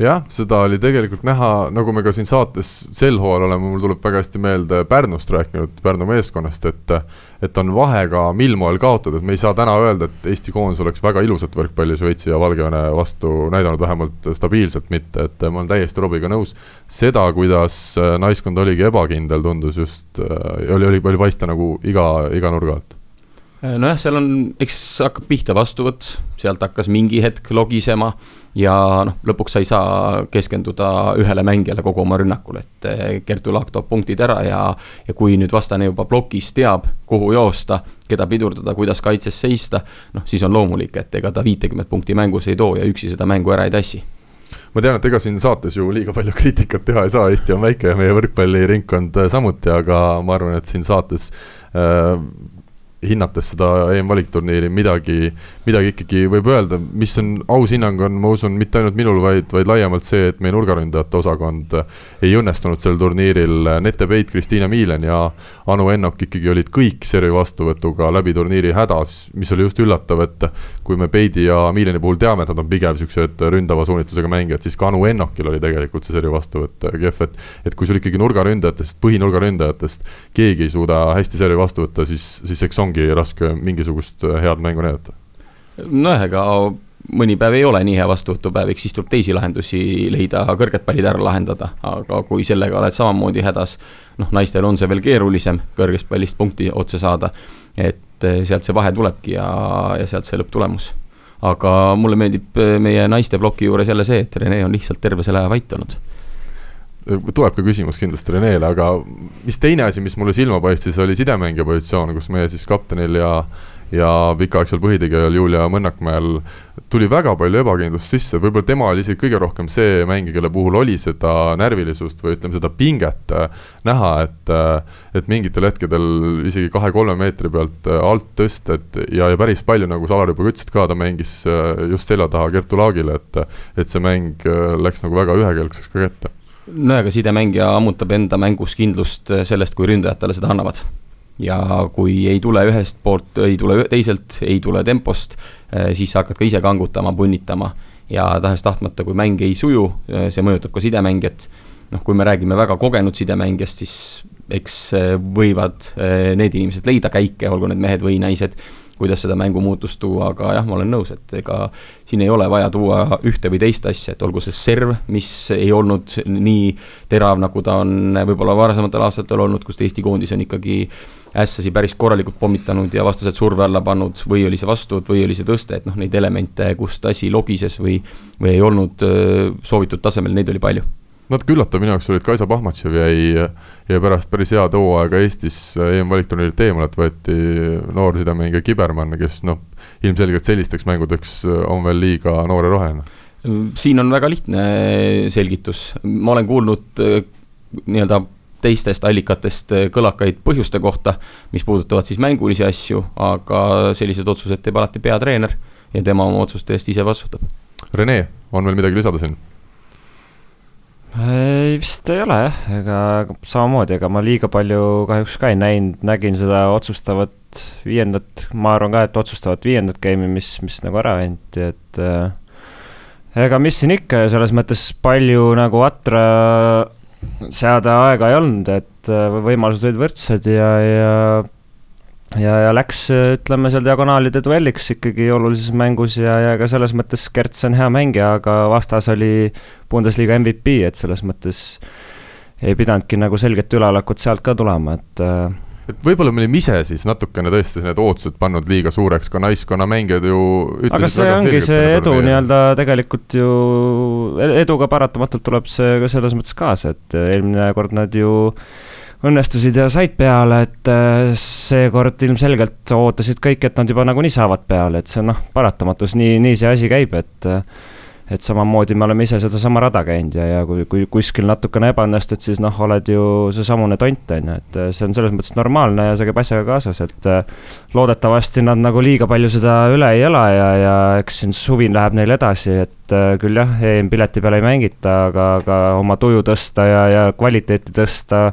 jah, seda oli tegelikult näha, nagu me ka siin saates sel hooajal oleme, mul tuleb väga hästi meelde Pärnust rääkinud, Pärnu meeskonnast, et et on vahe ka, mil moel kaotada, et me ei saa täna öelda, et Eesti koondis oleks väga ilusat võrkpalli Šveitsi ja Valgevene vastu näidanud, vähemalt stabiilselt mitte, et ma olen täiesti Robiga nõus. seda, kuidas naiskond oligi ebakindel, tundus just, oli, oli, oli paista nagu iga, iga nurga alt. Nojah, seal on, eks hakkab pihta vastuvõtt, sealt hakkas mingi hetk logisema ja noh, lõpuks sa ei saa keskenduda ühele mängijale kogu oma rünnakul, et eh, Kertu Laak toob punktid ära ja ja kui nüüd vastane juba plokis teab, kuhu joosta, keda pidurdada, kuidas kaitses seista, noh, siis on loomulik, et ega ta viitekümmet punkti mängus ei too ja üksi seda mängu ära ei tassi. Ma tean, et ega siin saates ju liiga palju kriitikat teha ei saa, Eesti on väike ja meie võrkpalliringkond samuti, aga ma arvan, et siin saates äh, hinnates seda EM-valikturniiri midagi, midagi ikkagi võib öelda, mis on, aus hinnang on, ma usun, mitte ainult minul, vaid, vaid laiemalt see, et meie nurgaründajate osakond ei õnnestunud sel turniiril. Nete Peit, Kristiina Miilen ja Anu Ennok ikkagi olid kõik servi vastuvõtuga läbi turniiri hädas, mis oli just üllatav, et kui me Peidi ja Miileni puhul teame, et nad on pigem siuksed ründava suunitlusega mängijad, siis ka Anu Ennokil oli tegelikult see servi vastuvõtt kehv, et et kui sul ikkagi nurgaründajatest, põhinurgaründajatest keegi ei suuda hästi servi vastu võtta, siis, siis eks ongi raske mingisugust head mängu näidata. Nojah, ega mõni päev ei ole nii hea vastuvõtupäev, eks siis tuleb teisi lahendusi leida, kõrged pallid ära lahendada, aga kui sellega oled samamoodi hädas, noh, naistel on see veel keerulisem, kõrgest pallist punkti otse saada, et eh, sealt see vahe tulebki ja, ja sealt see lõpptulemus. aga mulle meeldib eh, meie naiste ploki juures jälle see, et Rene on lihtsalt terve selle aja vait olnud tuleb ka küsimus kindlasti Renele, aga mis teine asi, mis mulle silma paistis, oli sidemängija positsioon, kus meie siis kaptenil ja ja pikaaegsel põhitegijal Julia Mõnnakmäel tuli väga palju ebakindlust sisse, võib-olla tema oli isegi kõige rohkem see mängija, kelle puhul oli seda närvilisust või ütleme, seda pinget äh, näha, et äh, et mingitel hetkedel isegi kahe-kolme meetri pealt äh, alt tõsted ja, ja päris palju, nagu sa, Alar, juba ütlesid ka, ta mängis just selja taha Kertu Laagile, et et see mäng läks nagu väga ühekeelseks ka kätte no aga sidemängija ammutab enda mängus kindlust sellest, kui ründajad talle seda annavad. Ja kui ei tule ühest poolt, ei tule teiselt, ei tule tempost, eh, siis sa hakkad ka ise kangutama, punnitama. Ja tahes-tahtmata, kui mäng ei suju, eh, see mõjutab ka sidemängijat. noh, kui me räägime väga kogenud sidemängijast, siis eks võivad need inimesed leida käike, olgu need mehed või naised kuidas seda mängumuutust tuua, aga jah, ma olen nõus, et ega siin ei ole vaja tuua ühte või teist asja, et olgu see serv, mis ei olnud nii terav, nagu ta on võib-olla varasematel aastatel olnud, kus Eesti koondis on ikkagi ässasi päris korralikult pommitanud ja vastased surve alla pannud või oli see vastuvõtt või oli see tõste, et noh, neid elemente, kust asi logises või, või ei olnud soovitud tasemel, neid oli palju natuke üllatav minu jaoks oli, et Kaisa Pahmatšev jäi, jäi pärast päris head hooaega Eestis EM-valikturniirilt eemale, et võeti noor sidemängija Kibermann, kes noh, ilmselgelt sellisteks mängudeks on veel liiga noor ja roheline. siin on väga lihtne selgitus, ma olen kuulnud äh, nii-öelda teistest allikatest äh, kõlakaid põhjuste kohta, mis puudutavad siis mängulisi asju, aga sellised otsused teeb alati peatreener ja tema oma otsuste eest ise vastutab. Rene, on veel midagi lisada siin? Ei, vist ei ole. Jah, ega samamoodi, ega ma liiga palju kahjuks ka ei näinud, nägin seda otsustavat viiendat, ma arvan ka, et otsustavat viiendat game'i, mis, mis nagu ära anti, et äh, ega mis siin ikka, selles mõttes palju nagu atra seada aega ei olnud, et äh, võimalused olid võrdsed ja, ja ja, ja läks, ütleme seal diagonaalide duelliks ikkagi olulises mängus ja, ja ka selles mõttes Kerts on hea mängija, aga vastas oli Bundesliga MVP, et selles mõttes ei pidanudki nagu selget üleolekut sealt ka tulema, et et võib-olla me olime ise siis natukene tõesti need ootused pannud liiga suureks, ka naiskonna mängijad ju aga see ongi see edu nii-öelda tegelikult ju, eduga paratamatult tuleb see ka selles mõttes kaasa, et eelmine kord nad ju õnnestusid ja said peale, et äh, seekord ilmselgelt ootasid kõik, et nad juba nagunii saavad peale, et see on noh, paratamatus, nii, nii see asi käib, et äh, et samamoodi me oleme ise sedasama rada käinud ja, ja kui, kui kuskil natukene ebaõnnestud, siis noh, oled ju seesamune tont, on ju, et äh, see on selles mõttes normaalne ja see käib asjaga kaasas, et loodetavasti nad nagu liiga palju seda üle ei ela ja, ja eks siin suvi läheb neil edasi, et küll jah, EM-pileti peale ei mängita, aga, aga oma tuju tõsta ja, ja kvaliteeti tõsta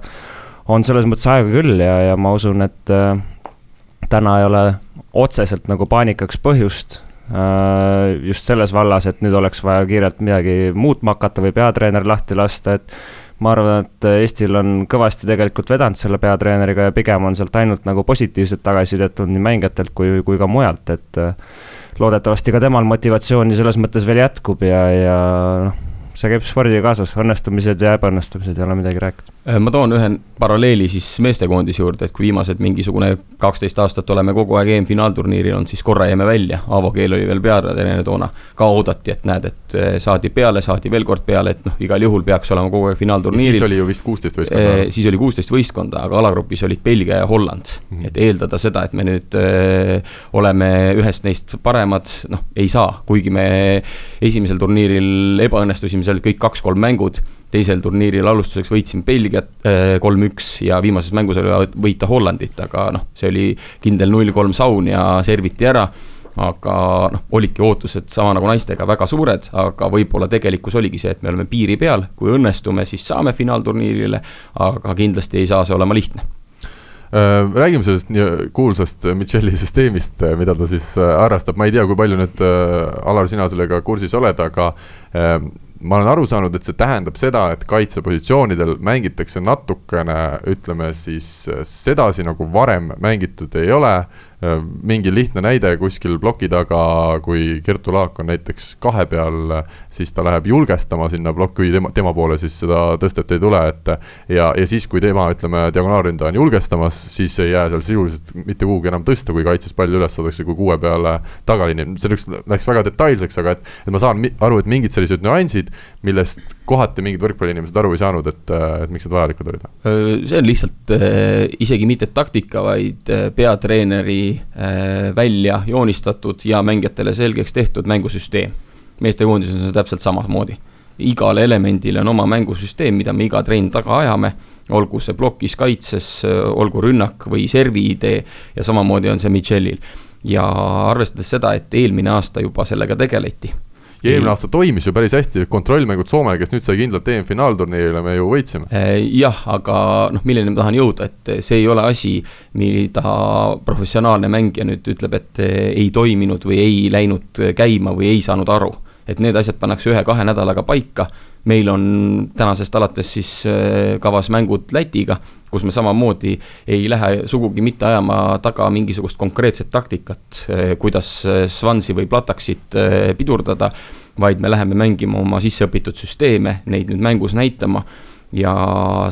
on selles mõttes aega küll ja, ja ma usun, et äh, täna ei ole otseselt nagu paanikaks põhjust äh,. just selles vallas, et nüüd oleks vaja kiirelt midagi muutma hakata või peatreener lahti lasta, et ma arvan, et Eestil on kõvasti tegelikult vedanud selle peatreeneriga ja pigem on sealt ainult nagu positiivset tagasisidet tulnud nii mängijatelt kui, kui ka mujalt, et äh, loodetavasti ka temal motivatsiooni selles mõttes veel jätkub ja, ja noh see käib spordiga kaasas, õnnestumised ja ebaõnnestumised, ei ole midagi rääkida. Äh, ma toon ühe paralleeli siis meestekoondise juurde, et kui viimased mingisugune kaksteist aastat oleme kogu aeg EM-finaalturniiril olnud, siis korra jäime välja, Aavo Keel oli veel peatreener toona. ka oodati, et näed, et äh, saadi peale, saadi veel kord peale, et noh, igal juhul peaks olema kogu aeg finaalturniiril. siis oli ju vist kuusteist võistkonda. Äh, siis oli kuusteist võistkonda, aga alagrupis olid Belgia ja Holland mm. -hmm. et eeldada seda, et me nüüd öö, oleme ühest neist paremad, noh, ei saa, kuigi me esimesel turniiril ebaõnnestusime seal kõik kaks-kolm mängud, teisel turniiril alustuseks võitsime Belgiat äh, kolm-üks ja viimases mängus oli võita Hollandit, aga noh, see oli kindel null-kolm saun ja serviti ära. Aga noh, olidki ootused sama nagu naistega väga suured, aga võib-olla tegelikkus oligi see, et me oleme piiri peal, kui õnnestume, siis saame finaalturniirile, aga kindlasti ei saa see olema lihtne. Äh, räägime sellest kuulsast Michelli süsteemist, mida ta siis äh, harrastab, ma ei tea, kui palju nüüd Alar, sina sellega kursis oled, aga ma olen aru saanud, et see tähendab seda, et kaitsepositsioonidel mängitakse natukene, ütleme siis sedasi, nagu varem mängitud ei ole mingi lihtne näide kuskil ploki taga, kui Kertu Laak on näiteks kahe peal, siis ta läheb julgestama sinna plokki, tema, tema poole siis seda tõstet ei tule, et. ja, ja siis, kui tema, ütleme, diagonaalründaja on julgestamas, siis ei jää seal sisuliselt mitte kuhugi enam tõsta, kui kaitses pall üles saadakse, kui kuue peale tagaliini, see läks, läks väga detailseks, aga et. et ma saan aru, et mingid sellised nüansid, millest kohati mingid võrkpalliinimesed aru ei saanud, et, et miks need vajalikud olid? see on lihtsalt isegi mitte taktika, vaid peatreeneri Äh, välja joonistatud ja mängijatele selgeks tehtud mängusüsteem. meestekoondises on see täpselt samamoodi. igale elemendile on oma mängusüsteem, mida me iga trenn taga ajame, olgu see plokis kaitses, olgu rünnak või servi idee ja samamoodi on see Michelil. ja arvestades seda, et eelmine aasta juba sellega tegeleti ja eelmine aasta toimis ju päris hästi, kontrollmängud Soomele, kes nüüd sai kindlalt EM-finaalturniirile, me ju võitsime. Äh, jah, aga noh, milleni ma tahan jõuda, et see ei ole asi, mida professionaalne mängija nüüd ütleb, et ei toiminud või ei läinud käima või ei saanud aru. et need asjad pannakse ühe-kahe nädalaga paika meil on tänasest alates siis kavas mängud Lätiga, kus me samamoodi ei lähe sugugi mitte ajama taga mingisugust konkreetset taktikat, äh, kuidas äh, Swansi või Plataksit pidurdada, vaid me läheme mängima oma sisseõpitud süsteeme, neid nüüd mängus näitama. Ja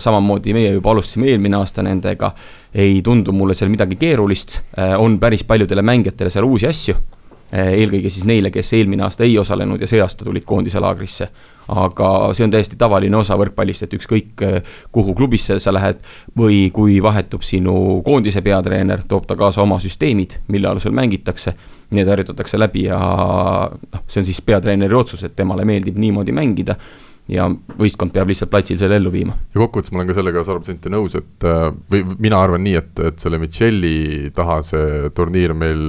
samamoodi meie juba alustasime eelmine aasta nendega, ei tundu mulle seal midagi keerulist, on päris paljudele mängijatele seal uusi asju eelkõige siis neile, kes eelmine aasta ei osalenud ja see aasta tulid koondise laagrisse aga see on täiesti tavaline osa võrkpallist, et ükskõik kuhu klubisse sa lähed või kui vahetub sinu koondise peatreener, toob ta kaasa oma süsteemid, mille alusel mängitakse. Need harjutatakse läbi ja noh, see on siis peatreeneri otsus, et temale meeldib niimoodi mängida ja võistkond peab lihtsalt platsil selle ellu viima. ja kokkuvõttes ma olen ka sellega sada protsenti nõus, et või mina arvan nii, et, et selle Michelli taha see turniir meil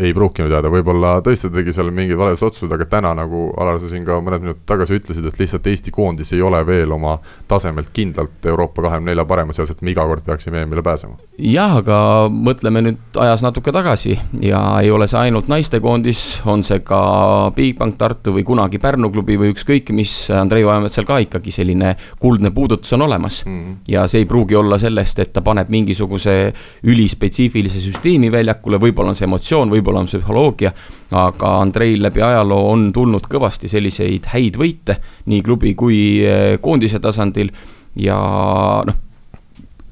ei pruukinud jääda, võib-olla tõesti ta tegi seal mingid valed otsused, aga täna nagu Alar, sa siin ka mõned minutid tagasi ütlesid, et lihtsalt Eesti koondis ei ole veel oma tasemelt kindlalt Euroopa kahekümne nelja parema seas, et me iga kord peaksime EM-ile pääsema. jah, aga mõtleme nüüd ajas natuke tagasi ja ei ole see ainult naistekoondis, on see ka Bigbank Tartu või kunagi Pärnu klubi või ükskõik mis, Andrei Vajametsal ka ikkagi selline kuldne puudutus on olemas mm. -hmm. ja see ei pruugi olla sellest, et ta paneb mingisuguse ülispetsiifilise süsteemi väljakule, võib-olla on see emotsioon, võib-olla võib-olla on see psühholoogia, aga Andreil läbi ajaloo on tulnud kõvasti selliseid häid võite nii klubi kui eh, koondise tasandil ja noh,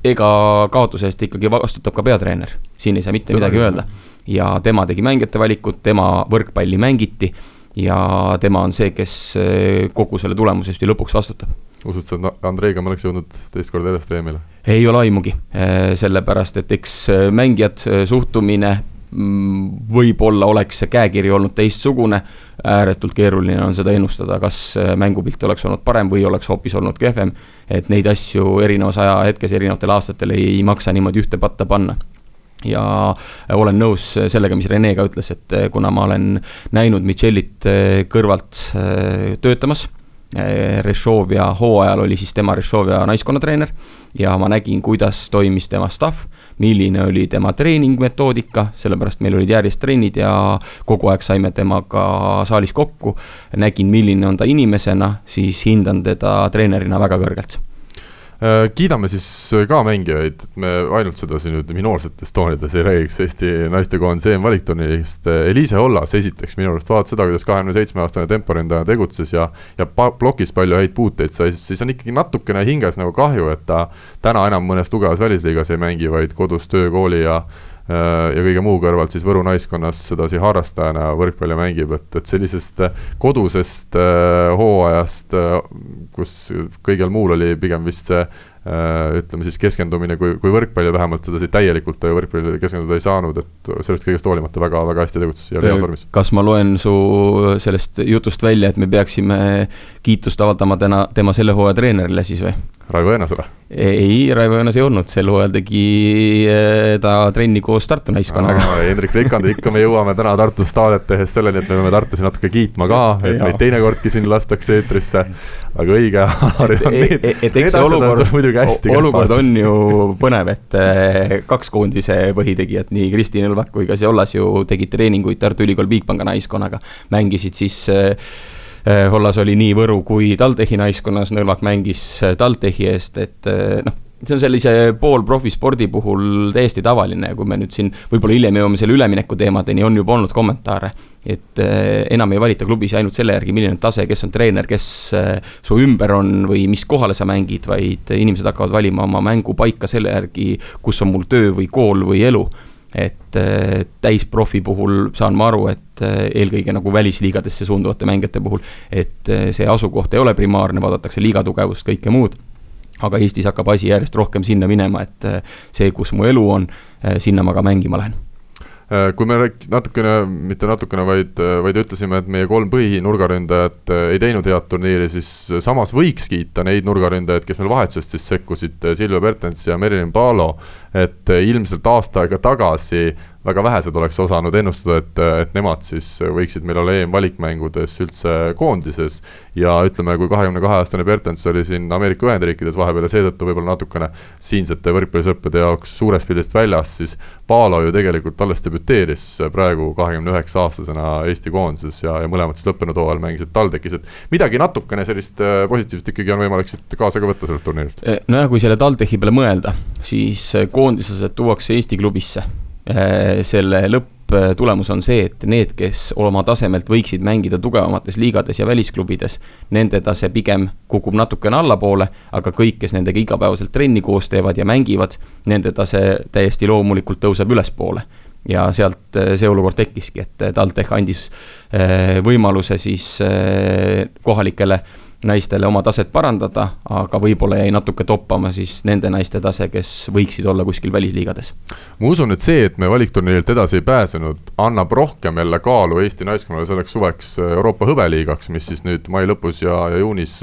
ega kaotuse eest ikkagi vastutab ka peatreener, siin ei saa mitte Seda midagi öelda. ja tema tegi mängijate valikut, tema võrkpalli mängiti ja tema on see, kes eh, kogu selle tulemuse eest ju lõpuks vastutab. usud sa, et Andreiga me oleks jõudnud teist korda järjest EM-ile? ei ole aimugi, eh, sellepärast et eks mängijad, suhtumine, võib-olla oleks see käekiri olnud teistsugune, ääretult keeruline on seda ennustada, kas mängupilt oleks olnud parem või oleks hoopis olnud kehvem. et neid asju erinevas ajahetkes, erinevatel aastatel ei maksa niimoodi ühte patta panna ja olen nõus sellega, mis Rene ka ütles, et kuna ma olen näinud Michelit kõrvalt töötamas. Rešovia hooajal oli siis tema Rešovia naiskonnatreener ja ma nägin, kuidas toimis tema staff, milline oli tema treeningmetoodika, sellepärast meil olid järjest trennid ja kogu aeg saime temaga saalis kokku. nägin, milline on ta inimesena, siis hindan teda treenerina väga kõrgelt kiidame siis ka mängijaid, et me ainult sedasi nüüd minoorsetes toonides ei räägiks Eesti naistekoondise EM-valikturniirist. Eliise Ollas esiteks minu arust, vaata seda, kuidas kahekümne seitsme aastane temporindaja tegutses ja, ja plokis palju häid puuteid sai, siis on ikkagi natukene hinges nagu kahju, et ta täna enam mõnes tugevas välisliigas ei mängi, vaid kodus töö, kooli ja Äh, ja kõige muu kõrvalt siis Võru naiskonnas sedasi harrastajana võrkpalli mängib, et, et sellisest äh, kodusest äh, hooajast, kus kõigel muul oli pigem vist see ütleme siis keskendumine, kui, kui võrkpalli vähemalt sedasi täielikult võrkpallile keskenduda ei saanud, et sellest kõigest hoolimata väga, väga hästi tegutses ja oli heas vormis. kas ma loen su sellest jutust välja, et me peaksime kiitust avaldama täna tema selle hooaja treenerile siis või? Raivo Õõnasele? ei, Raivo Õõnas ei olnud, sel hooajal tegi eh, ta trenni koos Tartu naiskonnaga. Hendrik Veikand, ikka me jõuame täna Tartus saadet tehes selleni, et me peame Tartusi natuke kiitma ka, et meid teinekordki siin lastakse eetrisse. aga õige, Harri on need. eks see olukord, olukord on ju põnev, et eh, kaks koondise põhitegijat, nii Kristi Nõlvak kui ka Siollas ju tegid treeninguid Tartu Ülikool Bigpanga naiskonnaga. mängisid siis äh, Hollas oli nii Võru kui TalTechi naiskonnas, Nõlvak mängis eh, TalTechi eest, et eh, noh, see on sellise poolprofispordi puhul täiesti tavaline ja kui me nüüd siin võib-olla hiljem jõuame selle ülemineku teemadeni, on juba olnud kommentaare. et enam ei valita klubis ainult selle järgi, milline on tase, kes on treener, kes su ümber on või mis kohale sa mängid, vaid inimesed hakkavad valima oma mängupaika selle järgi, kus on mul töö või kool või elu et äh, täisprofi puhul saan ma aru, et äh, eelkõige nagu välisliigadesse suunduvate mängijate puhul, et äh, see asukoht ei ole primaarne, vaadatakse liiga tugevust, kõike muud. aga Eestis hakkab asi järjest rohkem sinna minema, et see, kus mu elu on, sinna ma ka mängima lähen Äh, kui me rääk-, natukene, mitte natukene, vaid, vaid ütlesime, et meie kolm põhinurgaründajat ei teinud head turniiri, siis samas võiks kiita neid nurgaründajaid, kes meil vahetusest siis sekkusid, Silvia Bertens ja Merilin Paalo. Et ilmselt aasta aega tagasi väga vähesed oleks osanud ennustada, et, et nemad siis võiksid meil olla EM-valikmängudes üldse koondises. ja ütleme, kui kahekümne kahe aastane Bertens oli siin Ameerika Ühendriikides vahepeal ja seetõttu võib-olla natukene siinsete võrkpallisõprade jaoks suurest pildist väljas, siis Paalo ju tegelikult alles debüteeris praegu kahekümne üheksa aastasena Eesti koondises ja, ja mõlemad siis lõppenud hooajal mängisid TalTechis, et midagi natukene sellist äh, positiivset ikkagi on võimalik siit kaasa ka võtta sellelt turniirilt. Nojah, kui selle TalTechi peale mõelda, siis äh, koondislased tuuakse Eesti klubisse. Eh, selle lõpp tulemus on see, et need, kes oma tasemelt võiksid mängida tugevamates liigades ja välisklubides, nende tase pigem kukub natukene allapoole, aga kõik, kes nendega igapäevaselt trenni koos teevad ja mängivad, nende tase täiesti loomulikult tõuseb ülespoole. Ja sealt eh, see olukord tekkiski, et TalTech andis võimaluse siis kohalikele naistele oma taset parandada, aga võib-olla jäi natuke toppama siis nende naiste tase, kes võiksid olla kuskil välisliigades. ma usun, et see, et me valikturniirilt edasi ei pääsenud, annab rohkem jälle kaalu Eesti naiskonnale selleks suveks Euroopa hõbeliigaks, mis siis nüüd mai lõpus ja, ja juunis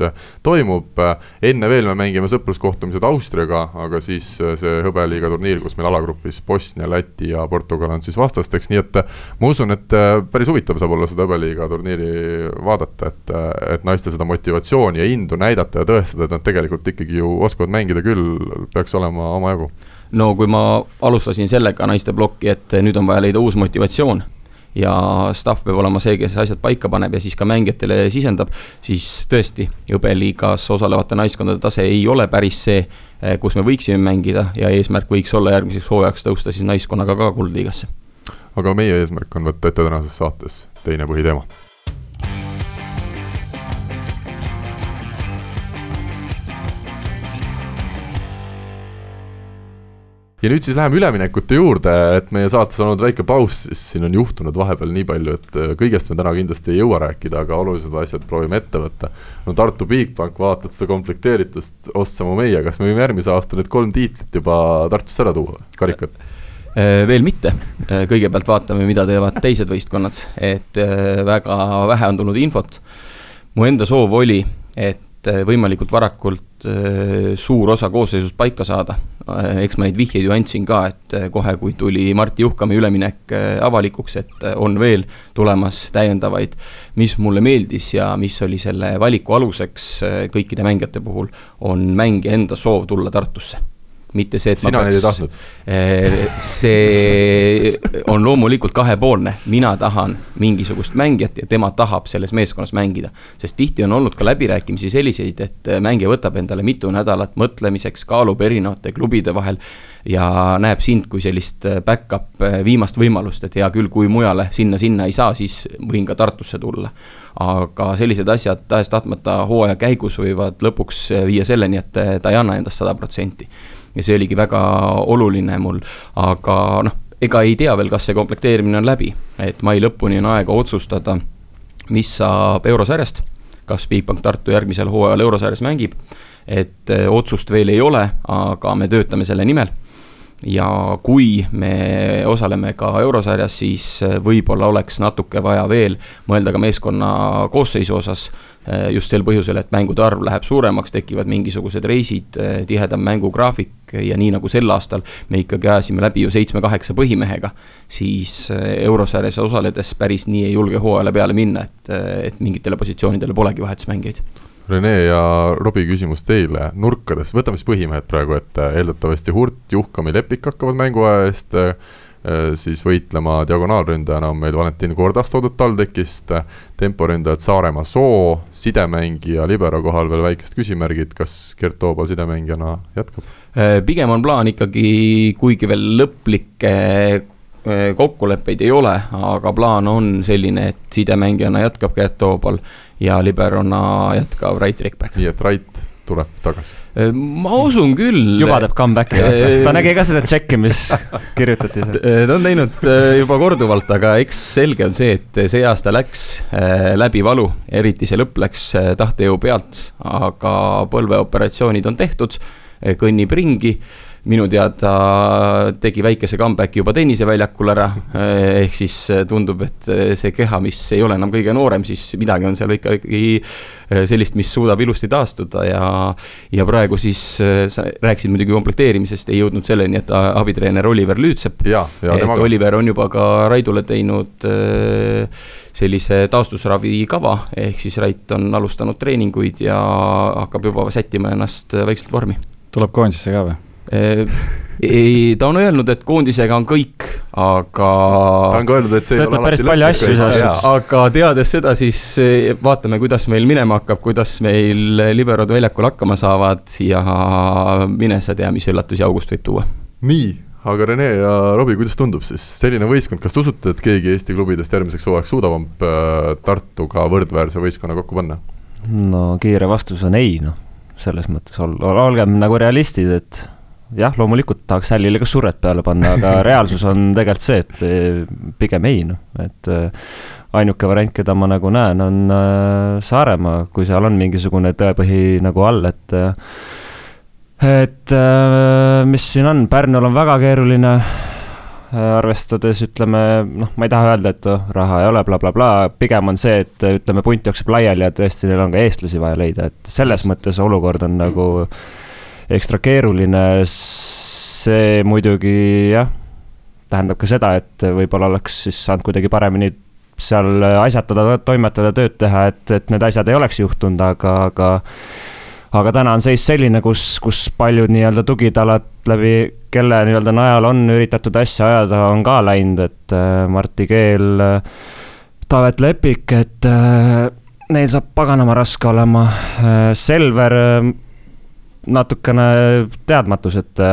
toimub. enne veel me mängime sõpruskohtumised Austriaga, aga siis see hõbeliiga turniir, kus meil alagrupis Bosnia, Läti ja Portugal on siis vastasteks, nii et ma usun, et päris huvitav saab olla seda hõbeliiga turniiri vaadata, et, et naiste seda motivatsiooni motivatsiooni ja indu näidata ja tõestada, et nad tegelikult ikkagi ju oskavad mängida küll, peaks olema omajagu. no kui ma alustasin sellega naiste plokki, et nüüd on vaja leida uus motivatsioon ja staff peab olema see, kes asjad paika paneb ja siis ka mängijatele sisendab, siis tõesti, jõbeliigas osalevate naiskondade tase ei ole päris see, kus me võiksime mängida ja eesmärk võiks olla järgmiseks hooajaks tõusta siis naiskonnaga ka kuldliigasse. aga meie eesmärk on võtta ette tänases saates teine põhiteema ja nüüd siis läheme üleminekute juurde, et meie saates on olnud väike paus, siis siin on juhtunud vahepeal nii palju, et äh, kõigest me täna kindlasti ei jõua rääkida, aga olulised asjad proovime ette võtta. no Tartu Bigbank vaatab seda komplekteeritust, ostsamu meie, kas me võime järgmise aasta need kolm tiitlit juba Tartusse ära tuua, karikat? Äh, veel mitte, äh, kõigepealt vaatame, mida teevad teised võistkonnad, et väga vähe on tulnud infot. mu enda soov oli, et võimalikult varakult suur osa koosseisust paika saada Äh, eks ma neid vihjeid ju andsin ka, et kohe, kui tuli Martti Juhkami üleminek avalikuks, et on veel tulemas täiendavaid. mis mulle meeldis ja mis oli selle valiku aluseks kõikide mängijate puhul, on mängija enda soov tulla Tartusse mitte see, et sina neid ei tahtnud? see on loomulikult kahepoolne, mina tahan mingisugust mängijat ja tema tahab selles meeskonnas mängida. sest tihti on olnud ka läbirääkimisi selliseid, et mängija võtab endale mitu nädalat mõtlemiseks, kaalub erinevate klubide vahel ja näeb sind kui sellist back-up viimast võimalust, et hea küll, kui mujale sinna-sinna ei saa, siis võin ka Tartusse tulla. aga sellised asjad tahes-tahtmata hooaja käigus võivad lõpuks viia selleni, et ta ei anna endast sada protsenti ja see oligi väga oluline mul, aga noh, ega ei tea veel, kas see komplekteerimine on läbi, et mai lõpuni on aega otsustada, mis saab eurosarjast, kas Bigbank Tartu järgmisel hooajal eurosarjas mängib, et eh, otsust veel ei ole, aga me töötame selle nimel ja kui me osaleme ka eurosarjas, siis eh, võib-olla oleks natuke vaja veel mõelda ka meeskonna koosseisu osas. Eh, just sel põhjusel, et mängude arv läheb suuremaks, tekivad mingisugused reisid, eh, tihedam mängugraafik ja nii nagu sel aastal me ikkagi ajasime läbi ju seitsme-kaheksa põhimehega. siis eurosarjas osaledes päris nii ei julge hooajale peale minna, et, et mingitele positsioonidele polegi vahetusmängijaid Rene ja Robbie küsimus teile, nurkades, võtame siis põhimehed praegu ette, eeldatavasti Hurt, Juhkami, Lepik hakkavad mänguaja eest äh, siis võitlema diagonaalründajana on meil Valentin Kordas toodud TalTechist, temporündajad Saaremaa Soo, sidemängija libero kohal veel väikesed küsimärgid, kas Gert Toobal sidemängijana jätkab? Äh, pigem on plaan ikkagi, kuigi veel lõplikke äh, kokkuleppeid ei ole, aga plaan on selline, et sidemängijana jätkab Gert Toobal ja liberona jätkab Rait Rikberg. nii et Rait tuleb tagasi? Äh, ma usun küll. juba teeb comeback'i, ta nägi ka seda tšekki, mis <laughs> kirjutati seal. Äh, ta on teinud äh, juba korduvalt, aga eks selge on see, et see aasta läks läbi valu, eriti see lõpp läks tahtejõu pealt, aga põlveoperatsioonid on tehtud, kõnnib ringi minu teada tegi väikese comeback'i juba tenniseväljakul ära. ehk siis tundub, et see keha, mis ei ole enam kõige noorem, siis midagi on seal ikkagi sellist, mis suudab ilusti taastuda ja. ja praegu siis sa rääkisid muidugi komplekteerimisest, ei jõudnud selleni, et abitreener Oliver Lüütsepp. et. Oliver on juba ka Raidule teinud sellise taastusravikava, ehk siis Rait on alustanud treeninguid ja hakkab juba sättima ennast vaikselt vormi. tuleb koondisesse ka või? Äh, ei, ta on öelnud, et koondisega on kõik, aga. ta on ka öelnud, et see ei ole alati lõplik. aga teades seda, siis eh, vaatame, kuidas meil minema hakkab, kuidas meil liberod väljakul hakkama saavad ja mine sa tea, mis üllatusi august võib tuua. nii, aga Rene ja Robbie, kuidas tundub siis selline võistkond, kas te usute, et keegi Eesti klubidest järgmiseks hooajaks suudab äh, Tartuga võrdväärse võistkonna kokku panna? no kiire vastus on ei, noh, selles mõttes ol-, olgem nagu realistid, et jah, loomulikult tahaks hällile ka surret peale panna, aga <laughs> reaalsus on tegelikult see, et eh, pigem ei, noh, et eh, ainuke variant, keda ma nagu näen, on eh, Saaremaa, kui seal on mingisugune tõepõhi nagu all, et et mis siin on, Pärnul on väga keeruline, arvestades ütleme, noh, ma ei taha öelda, et oh, raha ei ole bla,, blablabla, pigem on see, et ütleme, punt jookseb laiali ja tõesti, neil on ka eestlasi vaja leida, et selles mõttes olukord on nagu mm ekstra keeruline, see muidugi jah, tähendab ka seda, et võib-olla oleks siis saanud kuidagi paremini seal asjatada, toimetada, tööd teha, et, et need asjad ei oleks juhtunud, aga, aga aga täna on seis selline, kus, kus paljud nii-öelda tugitalad läbi kelle nii-öelda najal on üritatud asja ajada, on ka läinud, et äh, Martti Keel äh,, Taavet Lepik, et äh, neil saab paganama raske olema. Selver natukene teadmatus, et,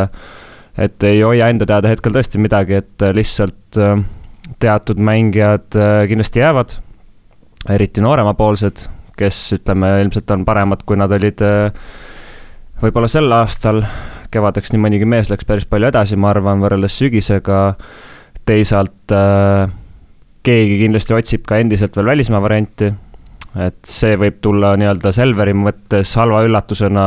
et ei hoia enda teada hetkel tõesti midagi, et lihtsalt äh, teatud mängijad äh, kindlasti jäävad, eriti nooremapoolsed, kes ütleme, ilmselt on paremad, kui nad olid äh, võib-olla sel aastal, kevadeks nii mõnigi mees läks päris palju edasi, ma arvan, võrreldes sügisega. teisalt keegi kindlasti otsib ka endiselt veel välismaa varianti. et see võib tulla nii-öelda Selveri mõttes halva üllatusena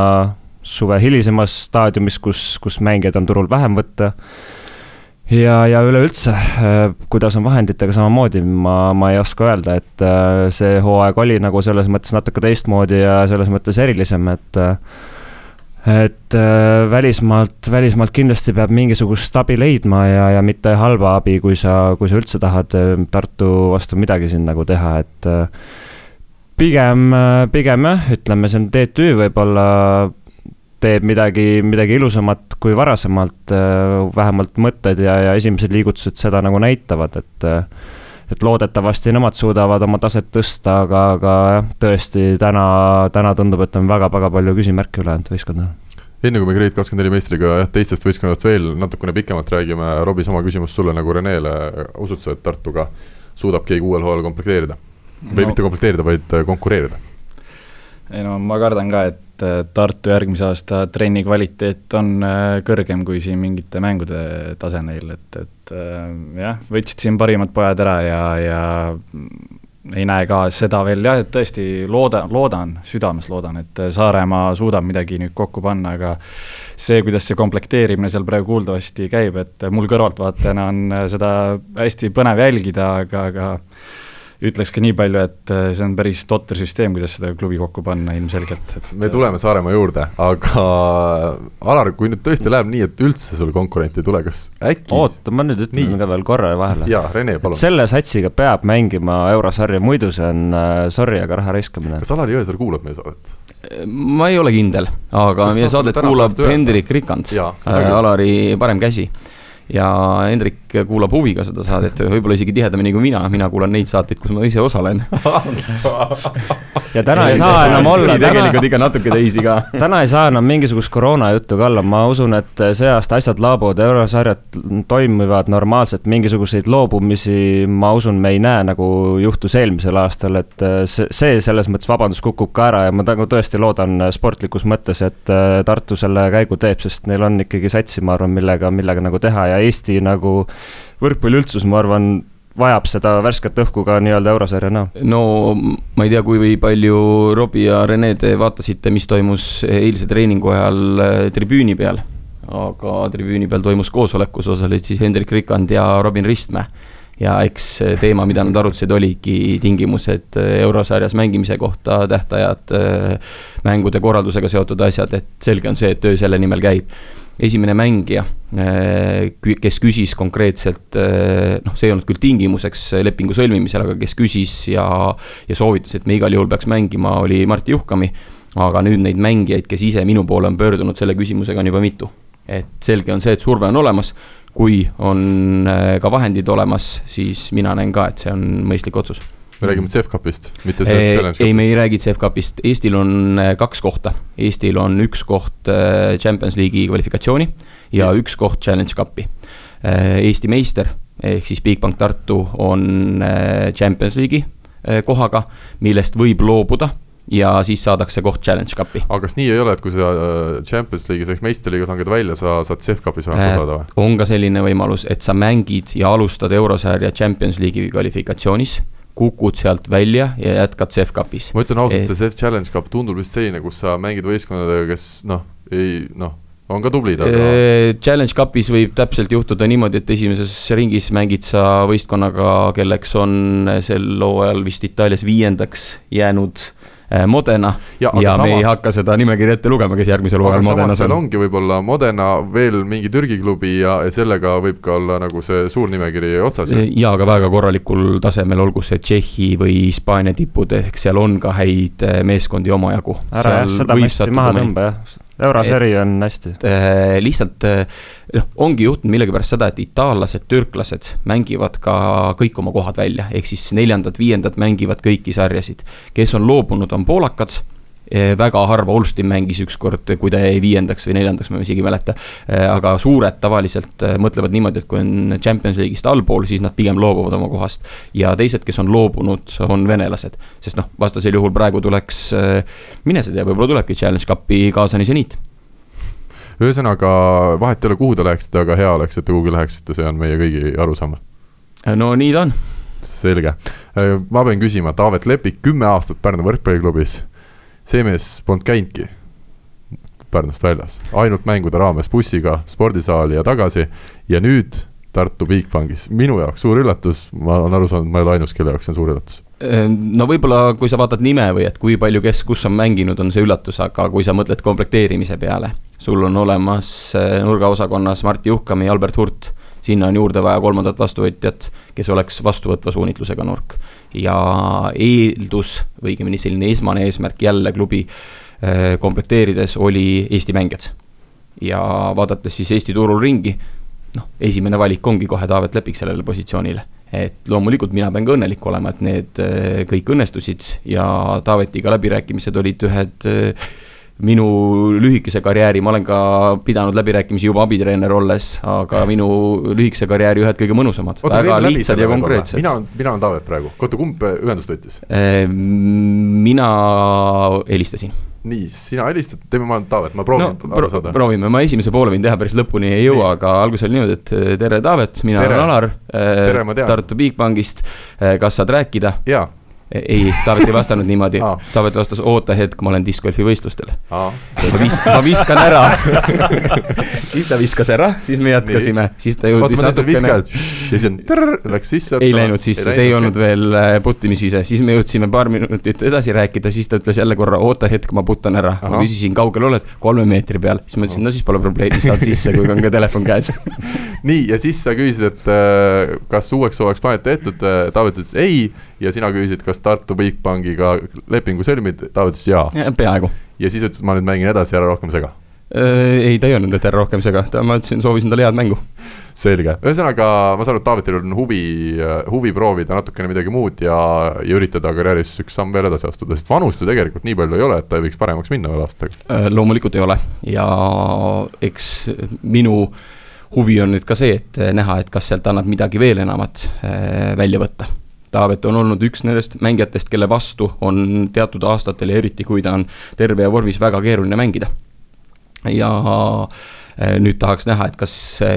suve hilisemas staadiumis, kus, kus mängijaid on turul vähem võtta. Ja, ja üleüldse, äh, kuidas on vahenditega samamoodi, ma, ma ei oska öelda, et äh, see hooaeg oli nagu selles mõttes natuke teistmoodi ja selles mõttes erilisem, et äh, et välismaalt, välismaalt kindlasti peab mingisugust abi leidma ja, ja mitte halba abi, kui sa, kui sa üldse tahad Tartu vastu midagi siin nagu teha, et pigem, pigem jah, ütleme, see on TTÜ võib-olla teeb midagi, midagi ilusamat kui varasemalt, äh, vähemalt mõtted ja, ja esimesed liigutused seda nagu näitavad, et äh, et loodetavasti nemad suudavad oma taset tõsta, aga, aga jah, tõesti täna, täna tundub, et on väga-väga palju küsimärke ülejäänud võistkondadel enne kui me Grade kakskümmend neli meistriga jah, teistest võistkondadest veel natukene pikemalt räägime, Robbie, sama küsimus sulle nagu Renele, usud sa, et Tartuga suudab keegi uuel hooajal komplekteerida? või no. mitte komplekteerida, vaid konkureerida? ei no ma kardan ka, et et äh, Tartu järgmise aasta trenni kvaliteet on äh, kõrgem kui siin mingite mängude tase neil, et, et äh, jah, võtsid siin parimad pojad ära ja, ja ei näe ka seda veel jah, et tõesti looda, loodan, südames loodan, et Saaremaa suudab midagi nüüd kokku panna, aga see, kuidas see komplekteerimine seal praegu kuuldavasti käib, et mul kõrvaltvaatajana on seda hästi põnev jälgida, aga, aga ütleks ka nii palju, et äh, see on päris totter süsteem, kuidas seda klubi kokku panna ilmselgelt et.... me tuleme Saaremaa juurde, aga Alar, kui nüüd tõesti läheb nii, et üldse sul konkurenti ei tule, kas äkki oota, ma nüüd ütlen nii. ka veel korra vahele. jaa, Rene, palun. selle satsiga peab mängima eurosarja, muidu see on äh, sorry, aga raha raiskamine. kas Alari Jõesaar kuulab meie saadet? ma ei ole kindel, aga kas meie saadet kuulab Hendrik Rikand, äh, Alari parem käsi ja Hendrik kuulab huviga seda saadet, võib-olla isegi tihedamini kui mina, mina kuulan neid saateid, kus ma ise osalen <laughs> ja täna ei saa enam olla. tegelikult ikka natuke teisi ka. <laughs> täna ei saa enam mingisugust koroona juttu ka olla, ma usun, et see aasta asjad laabuvad, eurosarjad toimivad normaalselt, mingisuguseid loobumisi, ma usun, me ei näe, nagu juhtus eelmisel aastal, et see, see selles mõttes vabandus kukub ka ära ja ma nagu tõesti loodan sportlikus mõttes, et Tartu selle käigu teeb, sest neil on ikkagi satsi, ma arvan, millega, millega nagu teha ja ja Eesti nagu võrkpalli üldsus, ma arvan, vajab seda värsket õhku ka nii-öelda eurosarja näol. no ma ei tea, kui palju Robbie ja Rene te vaatasite, mis toimus eilse treeningu ajal äh, tribüüni peal. aga tribüüni peal toimus koosolek, kus osalesid siis Hendrik Rikand ja Robin Ristmäe. ja eks teema, mida nad arutasid, oligi tingimused äh, eurosarjas mängimise kohta, tähtajad, äh, mängude korraldusega seotud asjad, et selge on see, et töö selle nimel käib esimene mängija, äh, kes küsis konkreetselt, äh, noh, see ei olnud küll tingimuseks lepingu sõlmimisel, aga kes küsis ja, ja soovitas, et me igal juhul peaks mängima, oli Martti Juhkami. aga nüüd neid mängijaid, kes ise minu poole on pöördunud selle küsimusega, on juba mitu. et selge on see, et surve on olemas, kui on äh, ka vahendid olemas, siis mina näen ka, et see on mõistlik otsus me räägime CEF-Cupist, mitte Challenge Cupist. ei, me ei räägi CEF-Cupist, Eestil on äh, kaks kohta. Eestil on üks koht äh, Champions League'i kvalifikatsiooni ja mm. üks koht Challenge Cupi. Äh, Eesti meister ehk siis Bigbank Tartu on Champions League'i kohaga, millest võib loobuda ja siis saadakse koht Challenge Cupi. aga kas nii ei ole, et kui sa Champions League'is ehk meistriliigas langed välja, sa saad CEF Cupis vähemalt osaleda või? on ka selline võimalus, et sa mängid ja alustad eurosarja Champions League'i kvalifikatsioonis kukud sealt välja ja jätkad CEF-kapis. ma ütlen ausalt, see CEF Challenge Cup tundub vist selline, kus sa mängid võistkondadega, kes noh, ei noh, on ka tublid, aga. Challenge Cupis võib täpselt juhtuda niimoodi, et esimeses ringis mängid sa võistkonnaga, kelleks on sel hooajal vist Itaalias viiendaks jäänud Modena ja, ja samas... me ei hakka seda nimekirja ette lugema, kes järgmisel hooajal Modenas on. ongi võib-olla Modena, veel mingi Türgi klubi ja, sellega võib ka olla nagu see suur nimekiri otsas. ja aga väga korralikul tasemel, olgu see Tšehhi või Hispaania tipud, ehk seal on ka häid äh, meeskondi omajagu. ära jah, seda mässi maha tõmba jah euroseri on hästi. Äh, lihtsalt äh, noh, ongi juhtunud millegipärast seda, et itaallased, türklased mängivad ka kõik oma kohad välja, ehk siis neljandad-viiendad mängivad kõiki sarjasid. kes on loobunud, on poolakad väga harva Olstin mängis ükskord, kui ta jäi viiendaks või neljandaks, ma isegi ei mäleta. Eh, aga suured tavaliselt eh, mõtlevad niimoodi, et kui on Champions League'ist allpool, siis nad pigem loobuvad oma kohast. ja teised, kes on loobunud, on venelased, sest noh, vastasel juhul praegu tuleks, mine sa tea, võib-olla tulebki Challenge Cupi kaasani seniit ühesõnaga, vahet ei ole, kuhu te läheksite, aga hea oleks, et te kuhugi läheksite, see on meie kõigi arusaam. no nii ta on. selge, ma pean küsima, Taavet Lepik, kümme aastat Pärnu võrkpalliklubis. See mees polnud käinudki Pärnust väljas, ainult mängude raames bussiga spordisaali ja tagasi ja nüüd Tartu Bigbankis, minu jaoks suur üllatus, ma olen aru saanud, ma ei ole ainus, kelle jaoks see on suur üllatus. Ehm, no võib-olla, kui sa vaatad nime või et kui palju kes kus on mänginud, on see üllatus, aga kui sa mõtled komplekteerimise peale, sul on olemas eh, nurgaosakonnas Martti Juhkami Albert Hurt, sinna on juurde vaja kolmandat vastuvõtjat, kes oleks vastuvõtva suunitlusega nurk. Ja eeldus või õigemini selline esmane eesmärk jälle klubi eh, komplekteerides oli Eesti mängijad. ja vaadates siis Eesti turul ringi, noh, esimene valik ongi kohe Taavet Lepik sellele positsioonile et loomulikult mina pean ka õnnelik olema, et need äh, kõik õnnestusid ja Taavetiga läbirääkimised olid ühed äh, minu lühikese karjääri, ma olen ka pidanud läbirääkimisi juba abitreener olles, aga minu lühikese karjääri ühed kõige mõnusamad, väga lihtsad ja konkreetsed. mina, mina olen Taavet praegu, oota, kumb ühendust võttis? Äh, mina helistasin nii, sina helistad, teeme, ma olen Taavet, ma proovin no, aru saada. proovime, ma esimese poole võin teha, päris lõpuni ei jõua, aga alguses oli niimoodi, et eh, tere, Taavet, mina tere. olen Alar äh,. Tartu Bigbankist kas saad rääkida? jaa ei, Taavet ei vastanud niimoodi. Taavet vastas, oota hetk, ma olen discgolfi võistlustel. ma vis-, ma viskan ära. <laughs> Siis ta viskas ära, siis me jätkasime, siis ta jõudis Oota, natukene. ja siis on trrr, läks sisse. ei läinud sisse, see ei olnud veel äh, puttimisvise, siis me jõudsime paar minutit edasi rääkida, siis ta ütles jälle korra, oota hetk, ma putan ära. ma küsisin, kaugel oled, kolme meetri peal, siis ma ütlesin, no siis pole probleemi, saad sisse, kui on ka telefon käes. <laughs> Nii, ja siis sa küsisid, et äh, kas uueks hooajaks panete tehtud, Taavet ütles ei. Ja sina küsisid, kas Tartu Bigbankiga lepingu sõlmid, Taavet ütles jaa ja,. peaaegu. ja siis ütles, et ma nüüd mängin edasi, ära rohkem sega. Äh, ei, ta ei öelnud, et ära rohkem sega, ma ütlesin, soovisin talle head mängu. selge, ühesõnaga ma saan aru, et Taavetil on huvi, äh, huvi proovida natukene midagi muud ja, ja üritada karjääris üks samm veel edasi astuda, sest vanust ju tegelikult nii palju ei ole, et ta ei võiks paremaks minna veel aastaga. Äh, loomulikult ei ole ja eks minu huvi on nüüd ka see, et näha, et kas sealt annab midagi veel enamat välja võtta Taavet on olnud üks nendest mängijatest, kelle vastu on teatud aastatel ja eriti, kui ta on terve ja vormis, väga keeruline mängida. ja eh, nüüd tahaks näha, et kas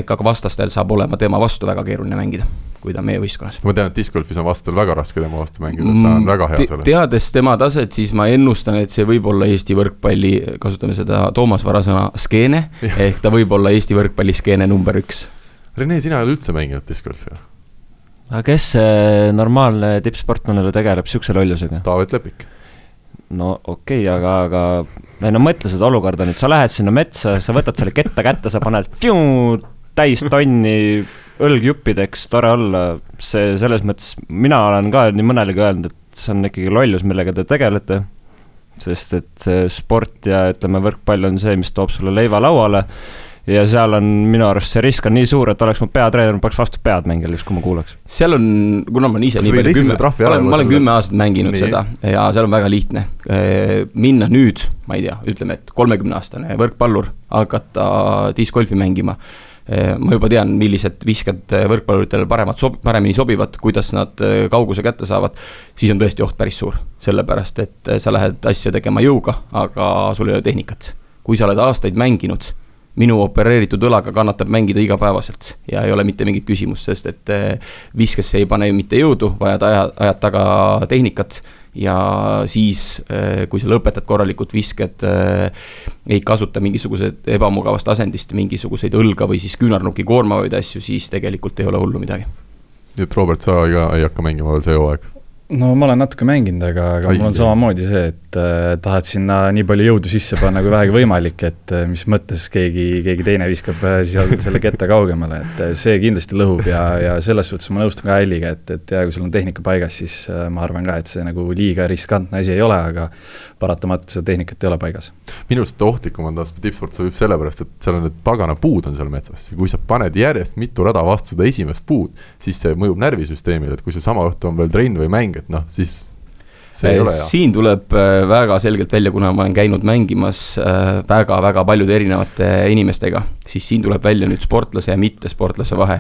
ka vastastel saab olema tema vastu väga keeruline mängida, kui ta on meie võistkonnas. ma tean, et discgolfis on vastastel väga raske tema vastu mängida, ta on väga hea selles. teades tema taset, siis ma ennustan, et see võib olla Eesti võrkpalli, kasutame seda Toomas Vara sõna, skeene ehk ta võib olla Eesti võrkpalli skeene number üks. Rene, sina ei ole üldse mänginud discgolfi või? Aga kes see normaalne tippsportlanile tegeleb siukse lollusega? Taavet Lepik. no okei okay,, aga, aga ei no mõtle seda olukorda nüüd, sa lähed sinna metsa, sa võtad selle ketta kätte, sa paned fiu, täis tonni õlgjuppideks, tore olla. see selles mõttes, mina olen ka nii mõnelegi öelnud, et see on ikkagi lollus, millega te tegelete. sest et sport ja ütleme, võrkpall on see, mis toob sulle leiva lauale ja seal on minu arust see risk on nii suur, et oleks mu peatreener, ma paneks vastu pead mängijale, kui ma kuulaks. seal on, kuna ma olen ise nii palju kümme, ma olen, ma olen kümme aastat mänginud nii. seda ja seal on väga lihtne. minna nüüd, ma ei tea, ütleme, et kolmekümneaastane võrkpallur, hakata discgolfi mängima ma juba tean, millised visked võrkpalluritele paremad sob-, paremini sobivad, kuidas nad kauguse kätte saavad, siis on tõesti oht päris suur. sellepärast, et sa lähed asja tegema jõuga, aga sul ei ole tehnikat. kui sa oled aastaid mänginud minu opereeritud õlaga kannatab mängida igapäevaselt ja ei ole mitte mingit küsimust, sest et eh, viskesse ei pane mitte jõudu, vajad aja, ajad taga tehnikat ja siis, eh, kui sa lõpetad korralikult visked, eh, ei kasuta mingisugused ebamugavast asendist mingisuguseid õlga või siis küünarnuki koormavaid asju, siis tegelikult ei ole hullu midagi. nii et Robert, sa ka ei hakka mängima veel see hooaeg? No ma olen natuke mänginud, aga, aga Ai, mul on samamoodi see, et äh, tahad sinna nii palju jõudu sisse panna kui vähegi võimalik, et äh, mis mõttes keegi, keegi teine viskab äh, siis selle ketta kaugemale, et äh, see kindlasti lõhub ja, ja selles suhtes ma nõustun ka Alliga, et, et ja kui sul on tehnika paigas, siis äh, ma arvan ka, et see nagu liiga riskantne asi ei ole, aga paratamatult seda tehnikat ei ole paigas. minu arust ohtlikum on taas tippsport sobib sellepärast, et seal on need pagana puud on seal metsas ja kui sa paned järjest mitu rada vastu seda esimest puud, siis see mõjub närvisüsteemile, et kui see sama õhtu on veel trenn või mäng, et noh, siis see ei ole hea. siin tuleb äh, väga selgelt välja, kuna ma olen käinud mängimas väga-väga äh, paljude erinevate inimestega, siis siin tuleb välja nüüd sportlase ja mittesportlase vahe.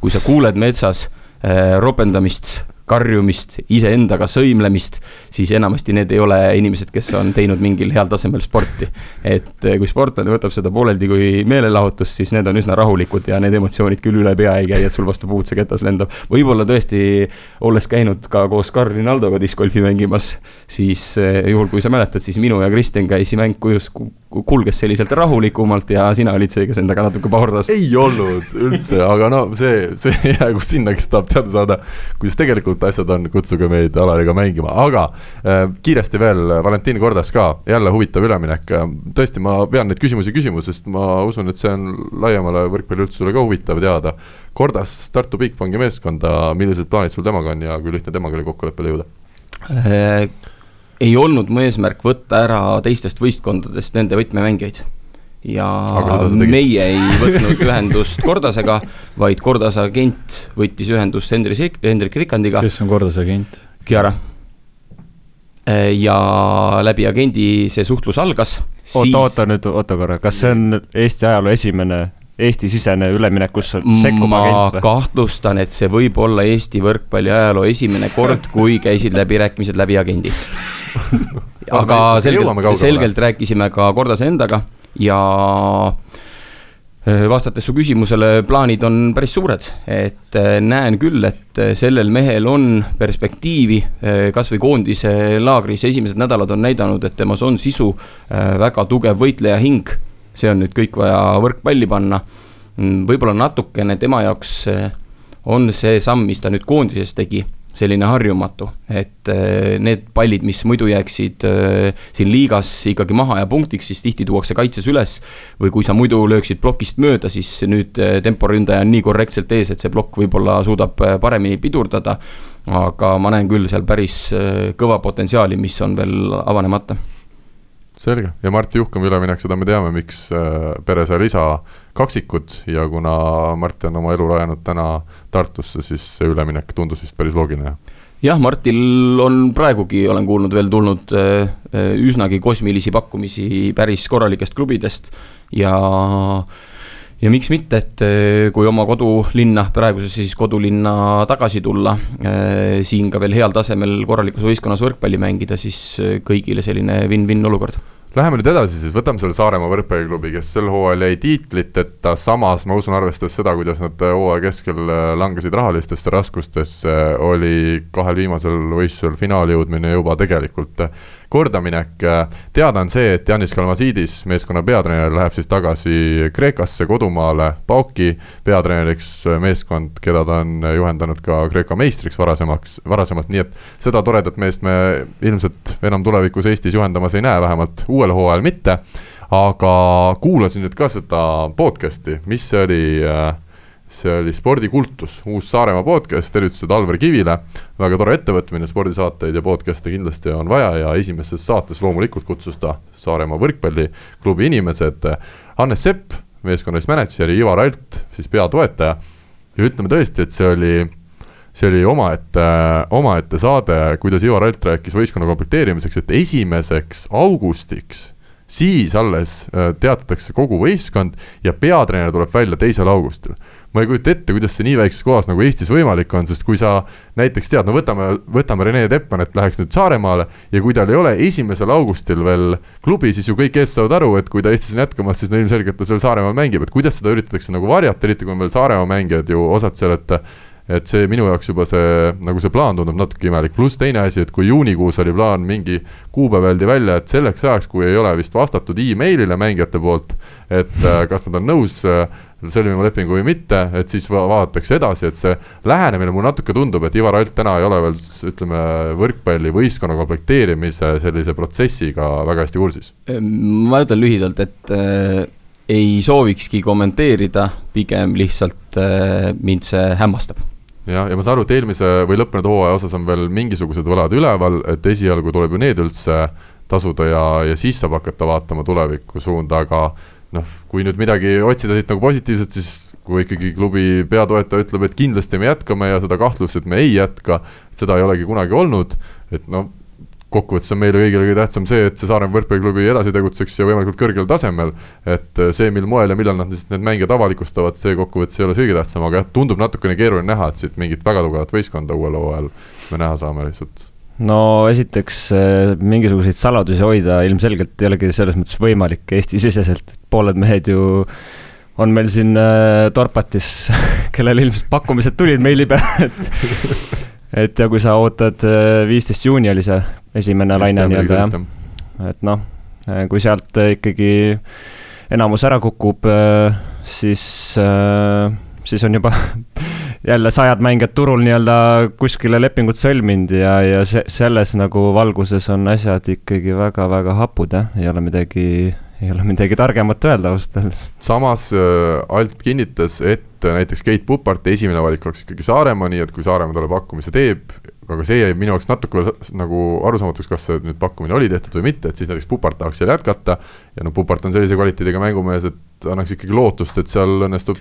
kui sa kuuled metsas äh, ropendamist karjumist, iseendaga sõimlemist, siis enamasti need ei ole inimesed, kes on teinud mingil heal tasemel sporti. et eh, kui sportlane võtab seda pooleldi kui meelelahutust, siis need on üsna rahulikud ja need emotsioonid küll üle pea ei käi, et sul vastu puud see ketas lendab. võib-olla tõesti, olles käinud ka koos Karl Rinaldoga discgolfi mängimas, siis eh, juhul, kui sa mäletad, siis minu ja Kristjan käis mäng kujus, kulges selliselt rahulikumalt ja sina olid see, kes endaga natuke pahurdas. ei olnud üldse, aga no see, see <laughs> jäägu sinna, kes tahab teada saada, kuidas tegelikult tegelikult asjad on, kutsuge meid Alariga mängima, aga äh, kiiresti veel Valentin Kordas ka, jälle huvitav üleminek. tõesti, ma pean neid küsimusi küsima, sest ma usun, et see on laiemale võrkpalliüldsusele ka huvitav teada. Kordas Tartu Bigbanki meeskonda, millised plaanid sul temaga on ja kui lihtne temaga oli kokkuleppele jõuda äh,? ei olnud mu eesmärk võtta ära teistest võistkondadest nende võtmemängijaid ja meie ei võtnud ühendust Kordasega, vaid Kordase agent võttis ühendust Hendrik, Hendrik Rikandiga. kes on Kordase agent? Chiara. ja läbi agendi see suhtlus algas. oota, oota nüüd, oota korra, kas see on Eesti ajaloo esimene Eesti-sisene üleminek, kus sekkub agent või? kahtlustan, et see võib olla Eesti võrkpalli ajaloo esimene kord, kui käisid läbirääkimised läbi agendi <laughs> aga selgelt, selgelt rääkisime ka Kordase endaga ja äh, vastates su küsimusele, plaanid on päris suured, et äh, näen küll, et äh, sellel mehel on perspektiivi, kasvõi koondise laagris esimesed nädalad on näidanud, et temas on sisu, väga tugev võitleja hing. see on nüüd kõik vaja võrkpalli panna. Mm, võib-olla natukene tema jaoks on see samm, mis ta nüüd koondises tegi selline harjumatu, et äh, need pallid, mis muidu jääksid äh, siin liigas ikkagi maha ja punktiks, siis tihti tuuakse kaitses üles. või kui sa muidu lööksid plokist mööda, siis nüüd äh, temporündaja on nii korrektselt ees, et see plokk võib-olla suudab paremini pidurdada. aga ma näen küll seal päris kõva potentsiaali, mis on veel avanemata selge. Ja Mart Juhkami üleminek, seda me teame, miks pere sai lisa kaksikud. Ja kuna Mart on oma elu rajanud täna Tartusse, siis see üleminek tundus vist päris loogiline jah, Martil on praegugi, olen kuulnud, veel tulnud äh, äh, üsnagi kosmilisi pakkumisi päris korralikest klubidest. Ja ja miks mitte, et äh, kui oma kodulinna, praegusesse siis kodulinna tagasi tulla, siin ka veel heal tasemel korralikus võistkonnas võrkpalli mängida, siis kõigile selline win-win olukord Läheme nüüd edasi, siis võtame selle Saaremaa võrkpalliklubi, kes sel hooajal jäi tiitliteta, samas ma usun, arvestades seda, kuidas nad hooaja keskel langesid rahalistesse raskustesse, oli kahel viimasel võistlusel finaali jõudmine juba tegelikult kordaminek. teada on see, et Janis Kalmasiidis, meeskonna peatreener, läheb siis tagasi Kreekasse, kodumaale, Pauki peatreeneriks, meeskond, keda ta on juhendanud ka Kreeka meistriks varasemaks, varasemalt, nii et seda toredat meest me ilmselt enam tulevikus Eestis juhendamas ei näe, vähemalt uuel hooajal mitte. aga kuulasin nüüd ka seda podcast'i, mis see oli äh, see oli Spordikultus, uus Saaremaa podcast, tervitused Alvar Kivile. väga tore ettevõtmine, spordisaateid ja podcast'e kindlasti on vaja ja esimeses saates loomulikult kutsus ta Saaremaa võrkpalliklubi inimesed. Hannes Sepp, meeskonna mänedžer ja Ivar Alt, siis peatoetaja. ja ütleme tõesti, et see oli see oli omaette, omaette saade, kuidas Ivar Alt rääkis võistkonna komplekteerimiseks, et esimeseks augustiks siis alles äh, teatatakse kogu võistkond ja peatreener tuleb välja teisel augustil. ma ei kujuta ette, kuidas see nii väikses kohas nagu Eestis võimalik on, sest kui sa näiteks tead, no võtame, võtame Rene Teppan, et läheks nüüd Saaremaale ja kui tal ei ole esimesel augustil veel klubi, siis ju kõik eest saavad aru, et kui ta Eestis on jätkamas, siis no ilmselgelt ta seal Saaremaal mängib, et kuidas seda üritatakse nagu varjata, eriti kui on veel Saaremaa mängijad ju osad seal, et et see minu jaoks juba see, nagu see plaan tundub natuke imelik, pluss teine asi, et kui juunikuus oli plaan mingi kuupäev öeldi välja, et selleks ajaks, kui ei ole vist vastatud emailile mängijate poolt, et äh, kas nad on nõus äh, sõlmima lepingu või mitte, et siis va vaadatakse edasi, et see lähenemine mulle natuke tundub, et Ivar Alt täna ei ole veel ütleme, võrkpalli võistkonna komplekteerimise sellise protsessiga väga hästi kursis. ma ütlen lühidalt, et äh, ei soovikski kommenteerida, pigem lihtsalt äh, mind see hämmastab jah, ja ma saan aru, et eelmise või lõppenud hooaja osas on veel mingisugused võlad üleval, et esialgu tuleb ju need üldse tasuda ja, ja siis saab hakata vaatama tuleviku suunda, aga noh, kui nüüd midagi otsida siit nagu positiivset, siis kui ikkagi klubi peatoetaja ütleb, et kindlasti me jätkame ja seda kahtlust, et me ei jätka, seda ei olegi kunagi olnud, et no kokkuvõttes on meile kõigile kõige tähtsam see, et see Saaremaa võrkpalliklubi edasi tegutseks ja võimalikult kõrgel tasemel. et see, mil moel ja millal nad lihtsalt need mängijad avalikustavad, see kokkuvõttes ei ole see kõige tähtsam, aga jah, tundub natukene keeruline näha, et siit mingit väga tugevat võistkonda uuel hooajal me näha saame lihtsalt no esiteks mingisuguseid saladusi hoida ilmselgelt ei olegi selles mõttes võimalik Eesti-siseselt, pooled mehed ju on meil siin äh, Dorpatis, <laughs> kellel ilmselt pakkumised tulid meili peale, et et ja kui sa ootad, äh, viisteist juuni oli see esimene Just laine nii-öelda jah, et noh, äh, kui sealt äh, ikkagi enamus ära kukub, siis, siis on juba <laughs> jälle sajad mängijad turul nii-öelda kuskile lepingut sõlminud ja, ja see, selles nagu valguses on asjad ikkagi väga-väga hapud jah, ei ole midagi ei ole midagi targemat öelda ausalt öeldes. samas äh, Alt kinnitas, et näiteks Keit Puparti esimene valik oleks ikkagi Saaremaa, nii et kui Saaremaa talle pakkumise teeb, aga see jäi minu jaoks natuke nagu arusaamatuks, kas see nüüd pakkumine oli tehtud või mitte, et siis näiteks Pupart tahaks seal jätkata. ja no Pupart on sellise kvaliteediga mängumees, et annaks ikkagi lootust, et seal õnnestub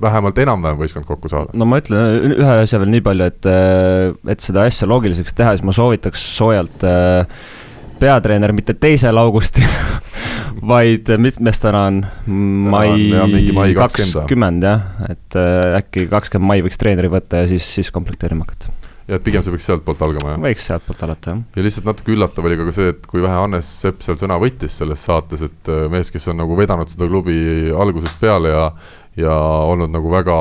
vähemalt enam-vähem võistkond kokku saada. no ma ütlen ühe asja veel nii palju, et, äh, et seda asja loogiliseks teha, siis ma soovitaks soojalt äh, peatreener mitte teisel augustil <laughs> vaid mitmes täna on? mai kakskümmend jah, et äh, äkki kakskümmend mai võiks treeneri võtta ja siis, siis komplekteerima hakata ja et pigem see võiks sealtpoolt algama, jah? võiks sealtpoolt alata, jah. ja lihtsalt natuke üllatav oli ka see, et kui vähe Hannes Sepp seal sõna võttis selles saates, et äh, mees, kes on nagu vedanud seda klubi algusest peale ja ja olnud nagu väga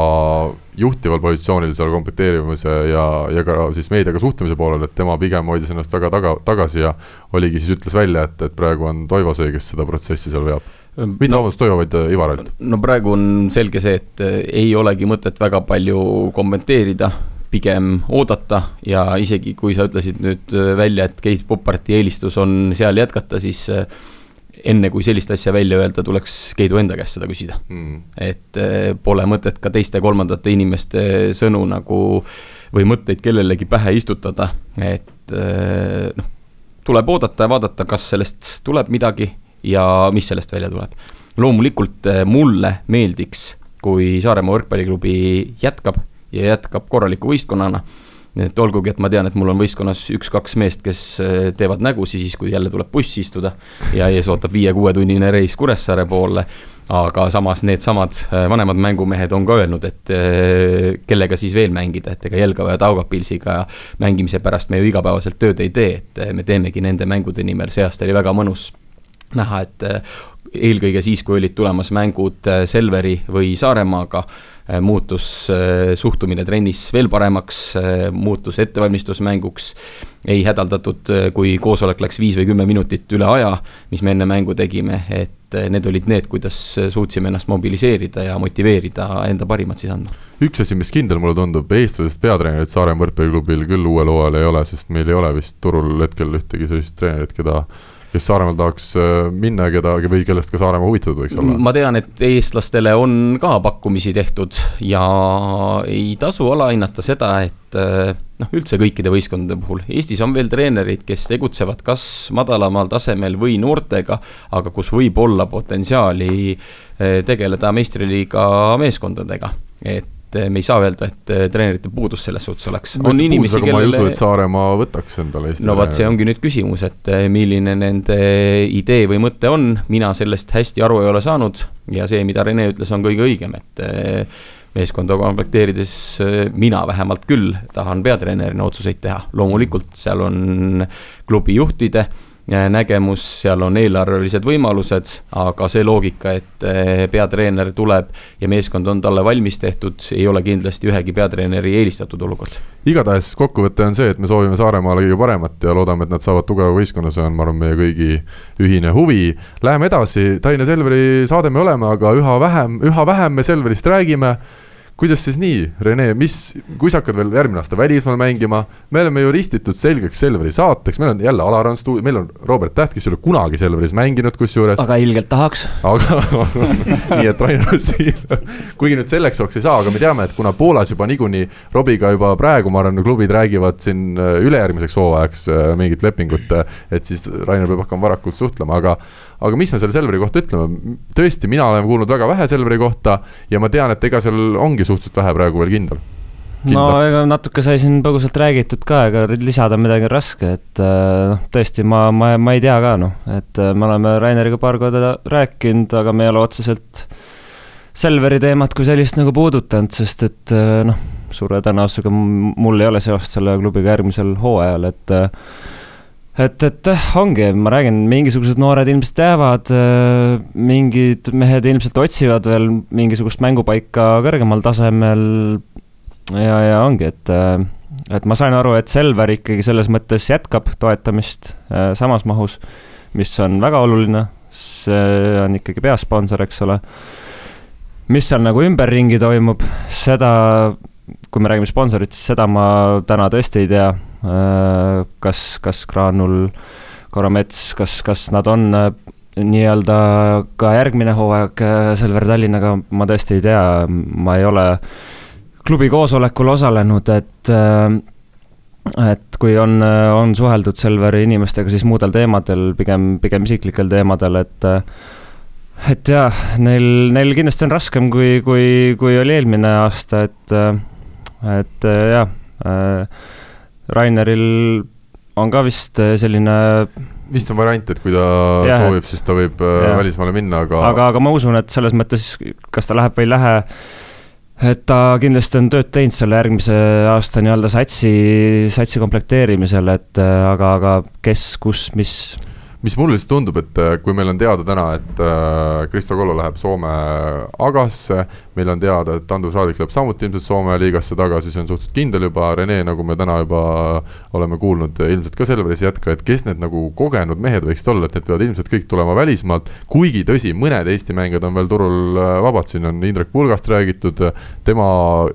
juhtival positsioonil seal komplekteerimise ja, ja ka siis meediaga suhtlemise poolel, et tema pigem hoidis ennast väga taga, tagasi ja oligi siis ütles välja, et, et praegu on Toivo see, kes seda protsessi seal veab mitte no, vabandust, Toivo, vaid äh, Ivar ainult. no praegu on selge see, et äh, ei olegi mõtet väga palju kommenteerida, pigem oodata ja isegi kui sa ütlesid nüüd äh, välja, et Keit Poparti eelistus on seal jätkata, siis enne kui sellist asja välja öelda, tuleks Keidu enda käest seda küsida. Mm.. et eh, pole mõtet ka teiste-kolmandate inimeste sõnu nagu või mõtteid kellelegi pähe istutada, et eh, noh, tuleb oodata ja vaadata, kas sellest tuleb midagi ja mis sellest välja tuleb. loomulikult eh, mulle meeldiks, kui Saaremaa võrkpalliklubi jätkab ja jätkab korraliku võistkonnana et olgugi, et ma tean, et mul on võistkonnas üks-kaks meest, kes äh, teevad nägusi siis, kui jälle tuleb bussi istuda ja ees ootab viie-kuuetunnine reis Kuressaare poole aga samas needsamad äh, vanemad mängumehed on ka öelnud, et äh, kellega siis veel mängida, et ega Jelgava ja Taugapilsiga mängimise pärast me ju igapäevaselt tööd ei tee, et me teemegi nende mängude nimel, see aasta oli väga mõnus näha, et eelkõige siis, kui olid tulemas mängud Selveri või Saaremaaga muutus äh, suhtumine trennis veel paremaks, äh, muutus ettevalmistusmänguks. ei hädaldatud, kui koosolek läks viis või kümme minutit üle aja, mis me enne mängu tegime, et need olid need, kuidas suutsime ennast mobiliseerida ja motiveerida enda parimat siis andma. üks asi, mis kindel mulle tundub, eestlasest peatreenerit Saaremaa võrkpalliklubil küll uuel hooajal ei ole, sest meil ei ole vist turul hetkel ühtegi sellist treenerit, keda kes Saaremaal tahaks äh, minna ja keda või kellest ka Saaremaa huvitatud võiks olla? ma tean, et eestlastele on ka pakkumisi tehtud ja ei tasu alahinnata seda, et äh, noh, üldse kõikide võistkondade puhul, Eestis on veel treenereid, kes tegutsevad kas madalamal tasemel või noortega, aga kus võib olla potentsiaali äh, tegeleda meistriliiga meeskondadega, et me ei saa öelda, et eh, treenerite puudus selles suhtes oleks. on inimesi, kellele. ma ei usu, et Saaremaa võtaks endale Eesti no vot, see ongi nüüd küsimus, et eh, milline nende idee või mõte on, mina sellest hästi aru ei ole saanud ja see, mida Rene ütles, on kõige õigem, et meeskonda komplekteerides mina vähemalt küll tahan peatreenerina otsuseid teha, loomulikult seal on klubi juhtide nägemus, seal on eelarvelised võimalused, aga see loogika, et eh, peatreener tuleb ja meeskond on talle valmis tehtud, ei ole kindlasti ühegi peatreeneri eelistatud olukord. igatahes kokkuvõte on see, et me soovime Saaremaale kõige paremat ja loodame, et nad saavad tugeva võistkonna, see on, ma arvan, meie kõigi ühine huvi. Läheme edasi, Tallinna Selveri saade me oleme, aga üha vähem, üha vähem me Selverist räägime kuidas siis nii, Rene, mis, kui sa hakkad veel järgmine aasta välismaal mängima, me oleme ju ristitud selgeks Selveri saateks, meil on jälle Alar on stuudios, meil on Robert Täht, kes ei ole kunagi Selveris mänginud, kusjuures. aga ilgelt tahaks. aga <laughs> nii et Rainer Vassiljev, kuigi nüüd selleks jaoks ei saa, aga me teame, et kuna Poolas juba niikuinii Robiga juba praegu, ma arvan, klubid räägivad siin äh, ülejärgmiseks hooajaks äh, mingit lepingut, äh, et siis Rainer peab hakkama varakult suhtlema, aga aga mis me selle Selveri kohta ütleme, tõesti, mina olen kuulnud väga vähe Selveri kohta ja ma tean, et ega seal ongi suhteliselt vähe praegu veel kindel. No ega natuke sai siin põgusalt räägitud ka, ega lisada midagi on raske, et äh, noh, tõesti, ma, ma, ma ei tea ka noh, et äh, me oleme Raineriga paar korda rääkinud, aga me ei ole otseselt Selveri teemat kui sellist nagu puudutanud, sest et äh, noh, suure tõenäosusega mul ei ole seost selle klubiga järgmisel hooajal, et et, et ongi, ma räägin, mingisugused noored ilmselt teavad, mingid mehed ilmselt otsivad veel mingisugust mängupaika kõrgemal tasemel ja, ja ongi, et, äh, et ma sain aru, et Selver ikkagi selles mõttes jätkab toetamist samas mahus, mis on väga oluline, see on ikkagi peasponsor, eks ole. mis seal nagu ümberringi toimub, seda, kui me räägime sponsoritest, seda ma täna tõesti ei tea. Äh, kas, kas Graanul, Koromets, kas, kas nad on nii-öelda ka järgmine hooaeg Selver Tallinnaga, ma tõesti ei tea, ma ei ole klubi koosolekul osalenud, et äh, et kui on, on suheldud Selveri inimestega, siis muudel teemadel, pigem, pigem isiklikel teemadel, et et jah, neil, neil kindlasti on raskem, kui, kui, kui oli eelmine aasta, et et jah, Raineril on ka vist selline vist on variant, et kui ta ja, soovib, siis ta võib ja. välismaale minna, aga aga, aga ma usun, et selles mõttes, kas ta läheb või ei lähe, et ta kindlasti on tööd teinud selle järgmise aasta nii-öelda satsi, satsi komplekteerimisel, et aga, aga kes, kus, mis mis mulle siis tundub, et äh, kui meil on teada täna, et äh, Kristo Kollo läheb Soome Agasse, meil on teada, et Andrus Raadik läheb samuti ilmselt Soome liigasse tagasi, see on suhteliselt kindel juba, Rene, nagu me täna juba oleme kuulnud, ilmselt ka Selveris ei jätka, et kes need nagu kogenud mehed võiksid olla, et need peavad ilmselt kõik tulema välismaalt, kuigi tõsi, mõned Eesti mängijad on veel turul äh, vabad, siin on Indrek Pulgast räägitud, tema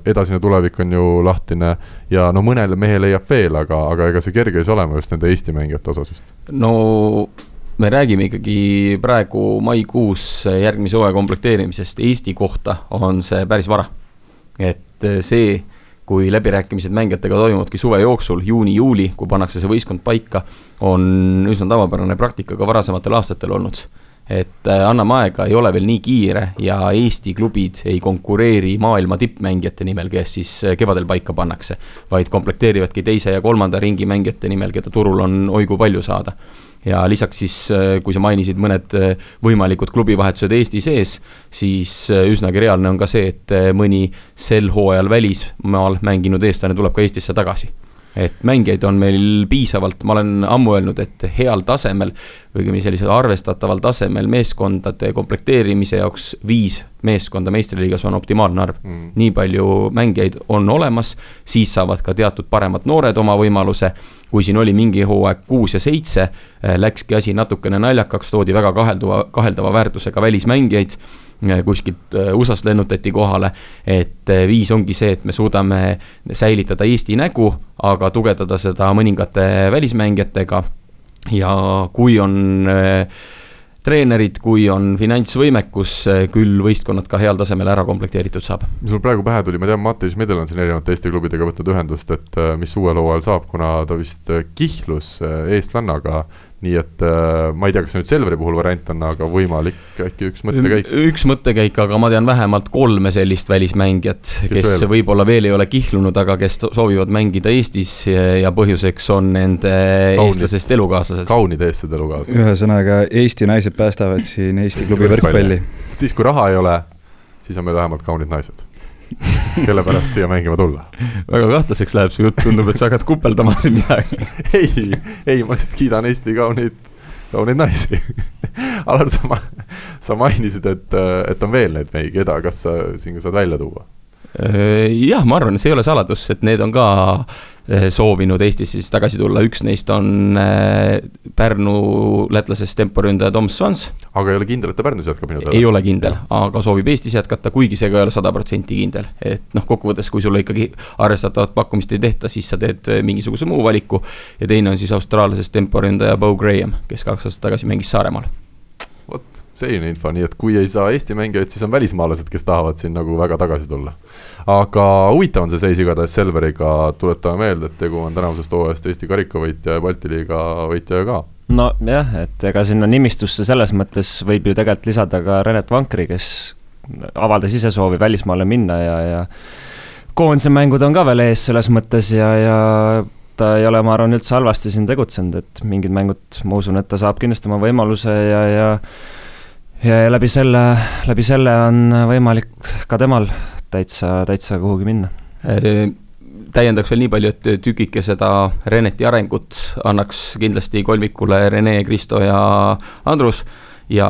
edasine tulevik on ju lahtine ja no mõnele mehe leiab veel, aga, aga ega see kerge ei saa olema just nende Eesti mängijate osas vist. no me räägime ikkagi praegu maikuus järgmise hooaja komplekteerimisest, Eesti kohta on see päris vara. et see, kui läbirääkimised mängijatega toimuvadki suve jooksul, juuni-juuli, kui pannakse see võistkond paika, on üsna tavapärane praktika ka varasematel aastatel olnud et äh, anname aega, ei ole veel nii kiire ja Eesti klubid ei konkureeri maailma tippmängijate nimel, kes siis äh, kevadel paika pannakse. vaid komplekteerivadki teise ja kolmanda ringi mängijate nimel, keda turul on oi kui palju saada ja lisaks siis, äh, kui sa mainisid mõned võimalikud klubivahetused Eesti sees, siis üsnagi reaalne on ka see, et mõni sel hooajal välismaal mänginud eestlane tuleb ka Eestisse tagasi et mängijaid on meil piisavalt, ma olen ammu öelnud, et heal tasemel õigemini sellisel arvestataval tasemel meeskondade komplekteerimise jaoks viis meeskonda meistriliigas on optimaalne arv mm.. nii palju mängijaid on olemas, siis saavad ka teatud paremad noored oma võimaluse. kui siin oli mingi hooaeg kuus ja seitse, eh, läkski asi natukene naljakaks, toodi väga kahelduva, kaheldava väärtusega välismängijaid Äh, kuskilt äh, USA-st lennutati kohale. et viis ongi see, et me suudame säilitada Eesti nägu, aga tugevdada seda mõningate välismängijatega. Ja kui on treenerid, kui on finantsvõimekus, küll võistkonnad ka heal tasemel ära komplekteeritud saab. mis mul praegu pähe tuli, ma tean, Mattias Medel on siin erinevate Eesti klubidega võtnud ühendust, et mis uuel hooajal saab, kuna ta vist kihlus eestlannaga nii et äh, ma ei tea, kas see nüüd Selveri puhul variant on, aga võimalik äkki üks mõttekäik. üks mõttekäik, aga ma tean vähemalt kolme sellist välismängijat, kes, kes võib-olla veel ei ole kihlunud, aga kes soovivad mängida Eestis ja põhjuseks on nende kaunid, eestlasest elukaaslased. kaunid eestlased elukaaslased. ühesõnaga, Eesti naised päästavad siin Eesti klubi võrkpalli. siis, kui raha ei ole, siis on meil vähemalt kaunid naised <laughs> kelle pärast siia mängima tulla. väga kahtlaseks läheb su jutt, tundub, et sa hakkad kupeldama siin midagi <laughs> ei, ei, ma lihtsalt kiidan Eesti kaunid, kauneid naisi <laughs> Alar, sa ma-, sa mainisid, et, et on veel neid mehi, keda, kas sa siin saad välja tuua? Jah, ma arvan, see ei ole saladus, et need on ka äh, soovinud Eestisse siis tagasi tulla, üks neist on äh, Pärnu lätlasest temporündaja Tom Swans. aga ei ole kindel, et ta Pärnus jätkab minu teada? ei ole kindel, aga soovib Eestis jätkata, kuigi see ka ei ole sada protsenti kindel. et noh, kokkuvõttes, kui sulle ikkagi arvestatavat pakkumist ei tehta, siis sa teed mingisuguse muu valiku. ja teine on siis austraallasest temporündaja Bo Graham, kes kaks aastat tagasi mängis Saaremaal vot, selline info, nii et kui ei saa Eesti mängijaid, siis on välismaalased, kes tahavad siin nagu väga tagasi tulla. aga huvitav on see seis igatahes Selveriga, tuletame meelde, et tegu on tänavusest hooajast Eesti karikavõitja ja Balti liiga võitja ka. nojah, et ega sinna nimistusse selles mõttes võib ju tegelikult lisada ka Renet Vankri, kes avaldas ise soovi välismaale minna ja, ja koondise mängud on ka veel ees selles mõttes ja, ja ta ei ole, ma arvan, üldse halvasti siin tegutsenud, et mingid mängud, ma usun, et ta saab kindlasti oma võimaluse ja, ja ja, ja läbi selle, läbi selle on võimalik ka temal täitsa, täitsa kuhugi minna. täiendaks veel nii palju, et tükike seda Reneti arengut annaks kindlasti kolmikule Rene, Kristo ja Andrus ja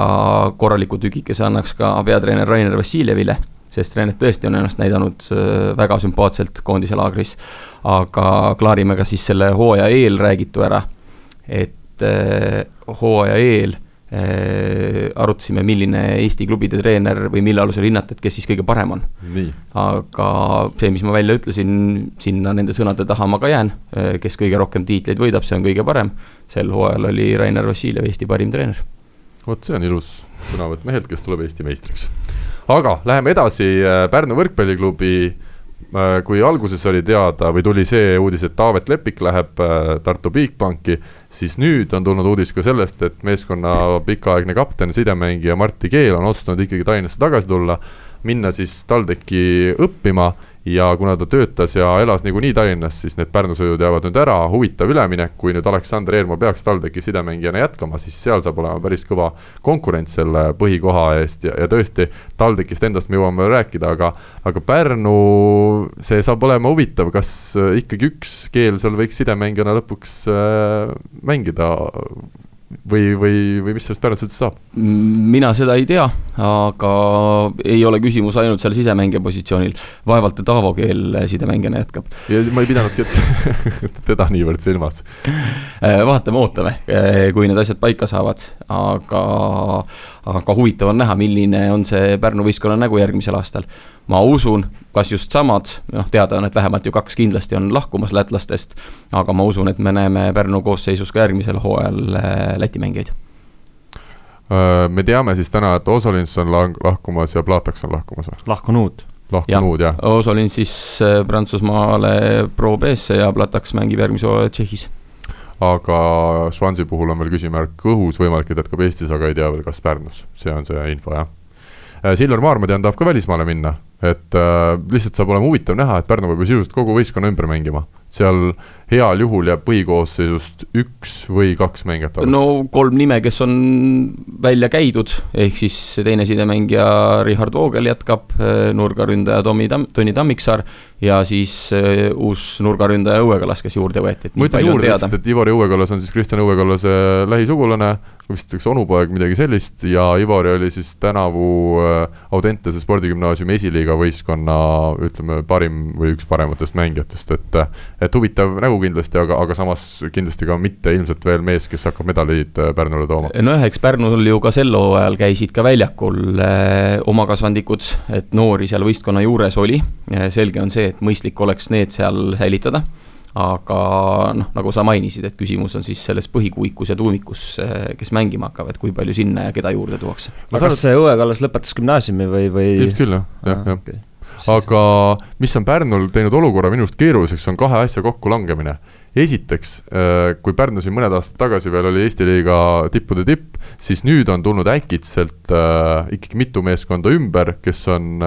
korraliku tükikese annaks ka peatreener Rainer Vassiljevile sest Renet tõesti on ennast näidanud äh, väga sümpaatselt koondise laagris. aga klaarime ka siis selle hooaja eel räägitu ära. et äh, hooaja eel äh, arutasime, milline Eesti klubide treener või mille alusel hinnata, et kes siis kõige parem on. aga see, mis ma välja ütlesin, sinna nende sõnade taha ma ka jään, kes kõige rohkem tiitleid võidab, see on kõige parem. sel hooajal oli Rainer Vassiljev Eesti parim treener. vot see on ilus sõnavõtt mehelt, kes tuleb Eesti meistriks aga läheme edasi, äh, Pärnu võrkpalliklubi. Äh, kui alguses oli teada või tuli see uudis, et Taavet Lepik läheb äh, Tartu Bigbanki, siis nüüd on tulnud uudis ka sellest, et meeskonna pikaaegne kapten, sidemängija Martti Keel on otsustanud ikkagi Tallinnasse tagasi tulla, minna siis TalTechi õppima ja kuna ta töötas ja elas niikuinii Tallinnas, siis need Pärnu sõidud jäävad nüüd ära, huvitav üleminek, kui nüüd Aleksander Eermaa peaks TalTechi sidemängijana jätkama, siis seal saab olema päris kõva konkurents selle põhikoha eest ja, ja tõesti, TalTechist endast me jõuame veel rääkida, aga aga Pärnu, see saab olema huvitav, kas ikkagi üks keel seal võiks sidemängijana lõpuks äh, mängida või, või, või mis sellest Pärnust üldse saab? mina seda ei tea, aga ei ole küsimus ainult seal sisemängija positsioonil. vaevalt et Aavo Keel sidemängijana jätkab. ma ei pidanudki <laughs> teda niivõrd silmas. Äh, vaatame, ootame, äh, kui need asjad paika saavad, aga, aga huvitav on näha, milline on see Pärnu võistkonna nägu järgmisel aastal ma usun, kas just samad, noh, teada on, et vähemalt ju kaks kindlasti on lahkumas lätlastest, aga ma usun, et me näeme Pärnu koosseisus ka järgmisel hooajal äh, Läti mängijaid. Äh, me teame siis täna, et Osolins on lahkumas ja Plataks on lahkumas või? lahkunud. lahkunud ja, jah. Osolins siis äh, Prantsusmaale Pro B-sse ja Plataks mängib järgmise hooaja Tšehhis aga Swansi puhul on veel küsimärk õhus, võimalik, et jätkab Eestis, aga ei tea veel, kas Pärnus, see on see info jah Silver Maar, ma tean, tahab ka välismaale minna, et äh, lihtsalt saab olema huvitav näha, et Pärnu peab ju sisuliselt kogu võistkonna ümber mängima. seal heal juhul jääb põhikoosseisust üks või kaks mängijat alles. no kolm nime, kes on välja käidud, ehk siis teine sidemängija Richard Voogel jätkab, äh, nurgaründaja Tomi Tam-, Toni Tammiksaar ja siis uh, uus nurgaründaja Õue Kallas, kes juurde võeti. ma ütlen juurde lihtsalt, et Ivari Õue Kallas on siis Kristjan Õue Kallase lähisugulane, vist üks onupoeg, midagi sellist ja Ivari oli siis tänavu uh, Audentese spordigümnaasiumi esiliiga võistkonna ütleme, parim või üks parematest mängijatest, et et huvitav nägu kindlasti, aga, aga samas kindlasti ka mitte ilmselt veel mees, kes hakkab medalid äh, Pärnule tooma. nojah, eks Pärnul ju ka sel hooajal käisid ka väljakul eh, omakasvandikud, et noori seal võistkonna juures oli. selge on see, et mõistlik oleks need seal säilitada aga noh, nagu sa mainisid, et küsimus on siis selles põhikuuikus ja tuumikus, kes mängima hakkavad, kui palju sinna ja keda juurde tuuakse. aga kas see Õe Kallas lõpetas gümnaasiumi või, või? ilmselt küll jah, jah, jah okay aga mis on Pärnul teinud olukorra minu arust keeruliseks, on kahe asja kokkulangemine. esiteks, äh, kui Pärnu siin mõned aastad tagasi veel oli Eesti liiga tippude tipp, siis nüüd on tulnud äkitselt äh, ikkagi mitu meeskonda ümber, kes on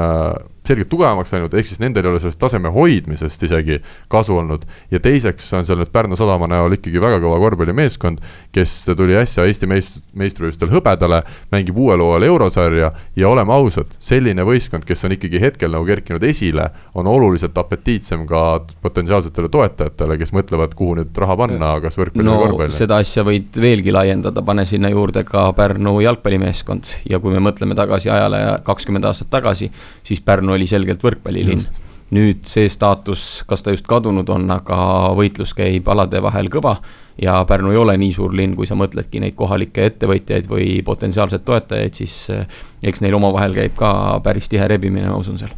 selgelt tugevamaks läinud, ehk siis nendel ei ole sellest taseme hoidmisest isegi kasu olnud. ja teiseks on seal nüüd Pärnu sadama näol ikkagi väga kõva korvpallimeeskond, kes tuli äsja Eesti meist-, meistrivõistlustel hõbedale, mängib uuel hooajal eurosarja ja oleme ausad, selline võistkond, kes on ikkagi hetkel nagu kerkinud esile, on oluliselt apetiitsem ka potentsiaalsetele toetajatele, kes mõtlevad, kuhu nüüd raha panna, kas võrkpalli no, või korvpalli. seda asja võid veelgi laiendada, pane sinna juurde ka Pärnu jalgpallimeeskond ja kui me mõtleme tagasi ajale kakskümmend aastat tagasi, siis Pärnu oli selgelt võrkpallilinn. nüüd see staatus, kas ta just kadunud on, aga võitlus käib alade vahel kõva ja Pärnu ei ole nii suur linn, kui sa mõtledki neid kohalikke ettevõtjaid või potentsiaalseid toetajaid, siis eh, eks neil omavahel käib ka päris tihe rebimine, ma usun seal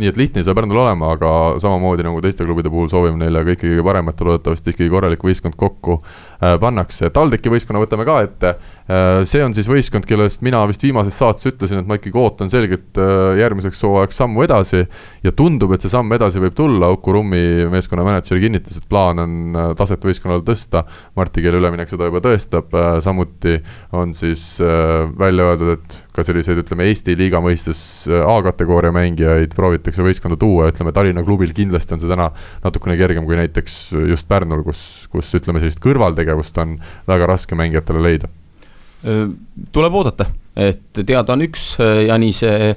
nii et lihtne ei saa Pärnul olema, aga samamoodi nagu teiste klubide puhul soovime neile kõike kõige paremat ja loodetavasti ikkagi korralik võistkond kokku äh, pannakse. TalTechi võistkonna võtame ka ette äh,. see on siis võistkond, kellest mina vist viimases saates ütlesin, et ma ikkagi ootan selgelt äh, järgmiseks hooajaks sammu edasi. ja tundub, et see samm edasi võib tulla, Uku Rummi meeskonna mänedžer kinnitas, et plaan on äh, taset võistkonnal tõsta. Marti Keele üleminek seda juba tõestab, äh, samuti on siis äh, välja öeldud, et ka selliseid, ütleme Eesti liiga mõistes A-kategooria mängijaid proovitakse võistkonda tuua, ütleme Tallinna klubil kindlasti on see täna natukene kergem kui näiteks just Pärnul, kus, kus ütleme, sellist kõrvaltegevust on väga raske mängijatele leida tuleb oodata, et teada on üks ja nii see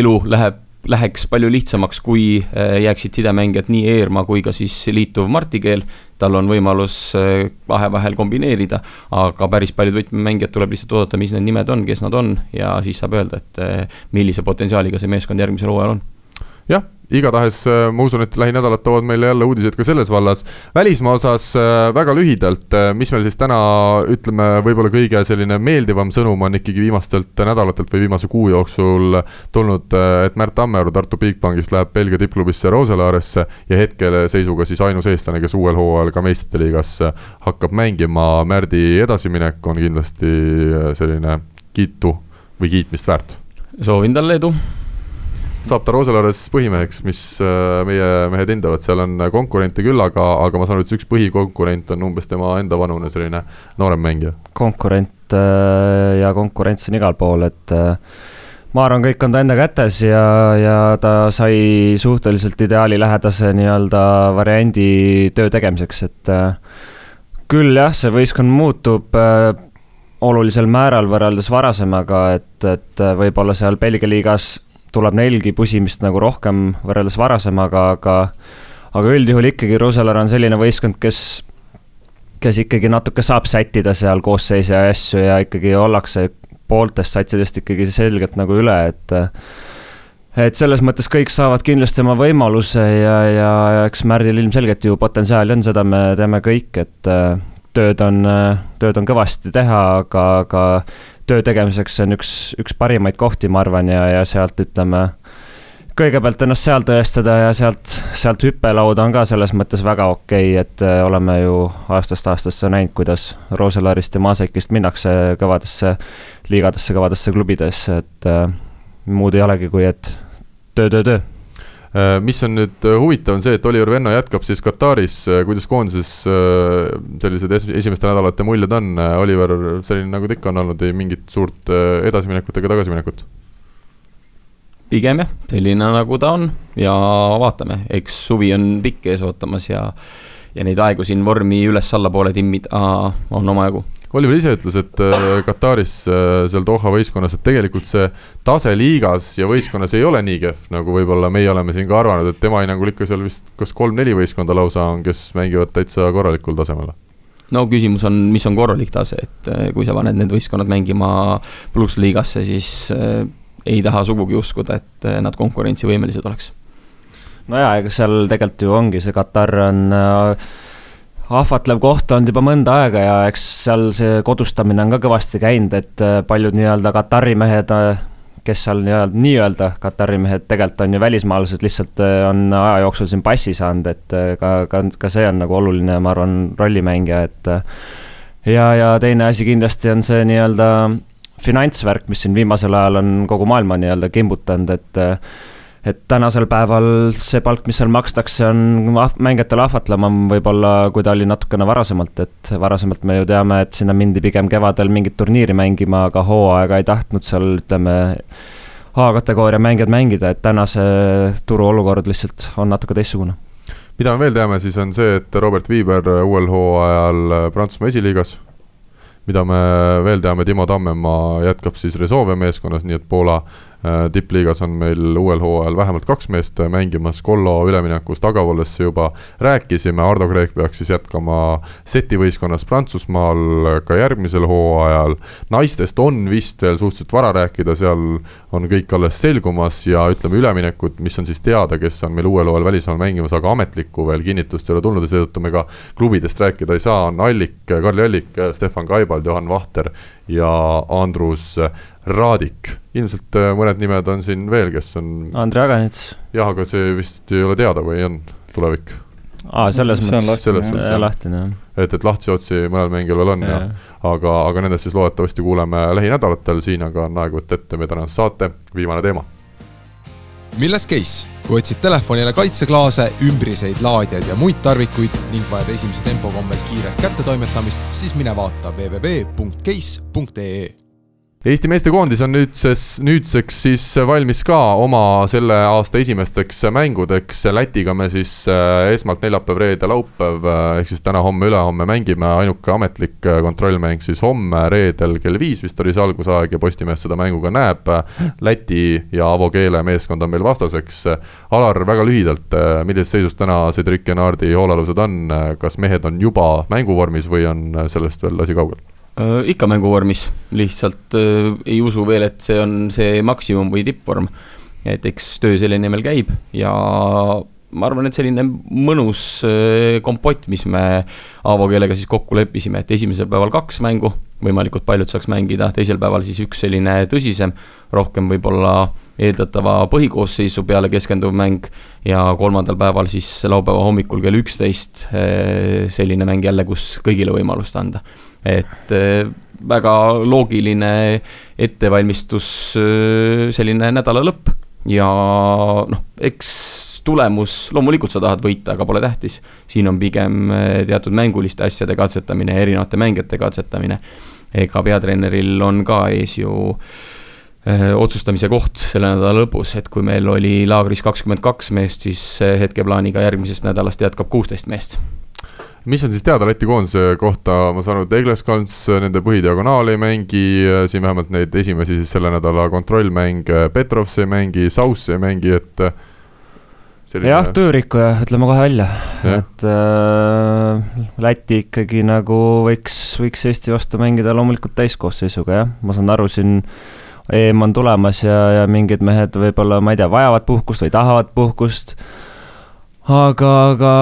elu läheb läheks palju lihtsamaks, kui jääksid sidemängijad nii Eermaa kui ka siis liituv Marti Keel. Tal on võimalus kahe vahel kombineerida, aga päris paljud võtmemängijad tuleb lihtsalt oodata, mis need nimed on, kes nad on ja siis saab öelda, et millise potentsiaaliga see meeskond järgmisel hooajal on. Jah igatahes äh, ma usun, et lähinädalad toovad meile jälle uudiseid ka selles vallas. välismaa osas äh, väga lühidalt, äh, mis meil siis täna ütleme, võib-olla kõige selline meeldivam sõnum on ikkagi viimastelt nädalatelt või viimase kuu jooksul tulnud, et Märt Tammearu Tartu Bigbankist läheb Belgia tippklubisse Roselaaresse ja hetkel seisuga siis ainus eestlane, kes uuel hooajal ka meistrite liigas hakkab mängima. Märdi edasiminek on kindlasti selline kiitu või kiitmist väärt. soovin talle edu saab ta Roselaares põhimeheks, mis äh, meie mehed hindavad, seal on konkurente küll, aga, aga ma saan aru, et üks põhikonkurent on umbes tema enda vanune selline noorem mängija. konkurent äh, ja konkurents on igal pool, et äh, ma arvan, kõik on ta enda kätes ja, ja ta sai suhteliselt ideaalilähedase nii-öelda variandi töö tegemiseks, et küll jah, see võistkond muutub olulisel määral võrreldes varasemaga, et, et võib-olla seal Belgia liigas tuleb neilgi pusimist nagu rohkem võrreldes varasemaga, aga aga üldjuhul ikkagi Ruusalar on selline võistkond, kes, kes ikkagi natuke saab sättida seal koosseise ja asju ja ikkagi ollakse pooltest satsidest ikkagi selgelt nagu üle, et et selles mõttes kõik saavad kindlasti oma võimaluse ja, ja eks Märdil ilmselgelt ju potentsiaali on, seda me teame kõik, et tööd on, tööd on kõvasti teha, aga, aga töö tegemiseks on üks, üks parimaid kohti, ma arvan, ja, ja sealt ütleme, kõigepealt ennast seal tõestada ja sealt, sealt hüppelauda on ka selles mõttes väga okei okay,, et äh, oleme ju aastast aastasse näinud, kuidas Rooselarist ja Maasekist minnakse kõvadesse liigadesse, kõvadesse klubidesse, et äh, muud ei olegi, kui et töö, töö, töö mis on nüüd äh, huvitav, on see, et Oliver Venno jätkab siis Kataris, äh, kuidas koondises sellised esimeste nädalate muljed on, Oliver, selline nagu ta ikka on olnud, ei mingit suurt edasiminekut ega tagasiminekut? pigem jah, selline nagu ta on. Ja vaatame, eks suvi on pikk ees ootamas ja ja neid aegu siin vormi üles-allapoole timmida on omajagu Oliver ise ütles, et äh, Kataris äh, seal Doha võistkonnas, et tegelikult see tase liigas ja võistkonnas ei ole nii kehv, nagu võib-olla meie oleme siin ka arvanud, et tema hinnangul ikka seal vist kas kolm-neli võistkonda lausa on, kes mängivad täitsa korralikul tasemel no küsimus on, mis on korralik tase, et äh, kui sa paned need võistkonnad mängima plussliigasse, siis äh, ei taha sugugi uskuda, et nad konkurentsivõimelised oleks. no jaa, ega seal tegelikult ju ongi, see Katar on äh, ahvatlev koht olnud juba mõnda aega ja eks seal see kodustamine on ka kõvasti käinud, et äh, paljud nii-öelda Katari mehed, äh, kes seal nii-öelda, nii-öelda Katari mehed tegelikult on ju välismaalased, lihtsalt äh, on aja jooksul siin passi saanud, et ka, ka, ka see on nagu oluline, ma arvan, rollimängija, et ja, ja teine asi kindlasti on see nii-öelda finantsvärk, mis siin viimasel ajal on kogu maailma nii-öelda kimbutanud, et et tänasel päeval see palk, mis seal makstakse, on mängijatele ahvatlevam võib-olla, kui ta oli natukene varasemalt, et varasemalt me ju teame, et sinna mindi pigem kevadel mingit turniiri mängima, aga hooaega ei tahtnud seal, ütleme, A-kategooria mängijad mängida, et täna see turuolukord lihtsalt on natuke teistsugune. Mida me veel teame, siis on see, et Robert Viiber uuel hooajal Prantsusmaa esiliigas. Mida me veel teame, Timo Tammemaa jätkab siis Resolve meeskonnas, nii et Poola Äh, tippliigas on meil uuel hooajal vähemalt kaks meest mängimas, Kollo üleminekust Agavollesse juba. Rääkisime, Ardo Kreek peaks siis jätkama setivõistkonnas Prantsusmaal ka järgmisel hooajal. naistest on vist veel suhteliselt vara rääkida, seal on kõik alles selgumas ja ütleme, üleminekud, mis on siis teada, kes on meil uuel hooajal välismaal mängimas, aga ametlikku veel kinnitust ei ole tulnud ja seetõttu me ka klubidest rääkida ei saa, on Allik, Karli Allik, Stefan Kaibald, Johan Vahter ja Andrus Raadik ilmselt äh, mõned nimed on siin veel, kes on. Andrei Aganits. jah, aga see vist ei ole teada või on tulevik? aa, selles mõttes. selles suhtes jah. lahtine jah. et, et lahtisi otsi mõnel mängijal veel on ja, ja, aga, aga nendest siis loodetavasti kuuleme lähinädalatel, siin aga on aeg võtta ette meie tänase saate viimane teema. milles case? kui otsid telefonile kaitseklaase, ümbriseid, laadijaid ja muid tarvikuid ning vajad esimese tempo kombel kiiret kättetoimetamist, siis mine vaata www.case.ee Eesti meestekoondis on nüüdses, nüüdseks siis valmis ka oma selle aasta esimesteks mängudeks. Lätiga me siis äh, esmalt neljapäev, reede, laupäev äh, ehk siis täna-homme-ülehomme mängime. ainuke ametlik äh, kontrollmäng siis homme reedel kell viis vist oli see algusaeg ja Postimees seda mängu ka näeb. Läti ja Avo Keele meeskond on meil vastaseks. Alar, väga lühidalt, millises seisus täna Cedric Genardi hoolealused on, kas mehed on juba mänguvormis või on sellest veel asi kaugel? Äh, ikka mänguvormis, lihtsalt äh, ei usu veel, et see on see maksimum või tippvorm. et eks töö selle nimel käib ja ma arvan, et selline mõnus äh, kompott, mis me Aavo keelega siis kokku leppisime, et esimesel päeval kaks mängu, võimalikult paljud saaks mängida, teisel päeval siis üks selline tõsisem, rohkem võib-olla eeldatava põhikoosseisu peale keskenduv mäng ja kolmandal päeval siis laupäeva hommikul kell üksteist selline mäng jälle, kus kõigile võimalust anda et äh, väga loogiline ettevalmistus, äh, selline nädala lõpp ja noh, eks tulemus, loomulikult sa tahad võita, aga pole tähtis. siin on pigem äh, teatud mänguliste asjade katsetamine, erinevate mängijate katsetamine. ega peatreeneril on ka ees ju öö, otsustamise koht selle nädala lõpus, et kui meil oli laagris kakskümmend kaks meest, siis hetkeplaaniga järgmisest nädalast jätkab kuusteist meest mis on siis teada Läti koondise kohta, ma saan aru, et Egleskans nende põhidiagonaal ei mängi, siin vähemalt neid esimesi siis selle nädala kontrollmänge, Petrovs ei mängi, Sauss ei mängi, et selline... jah, töörikkuja, ütleme kohe välja, et äh, Läti ikkagi nagu võiks, võiks Eesti vastu mängida loomulikult täiskoosseisuga, jah, ma saan aru, siin EM on tulemas ja, ja mingid mehed võib-olla, ma ei tea, vajavad puhkust või tahavad puhkust aga, aga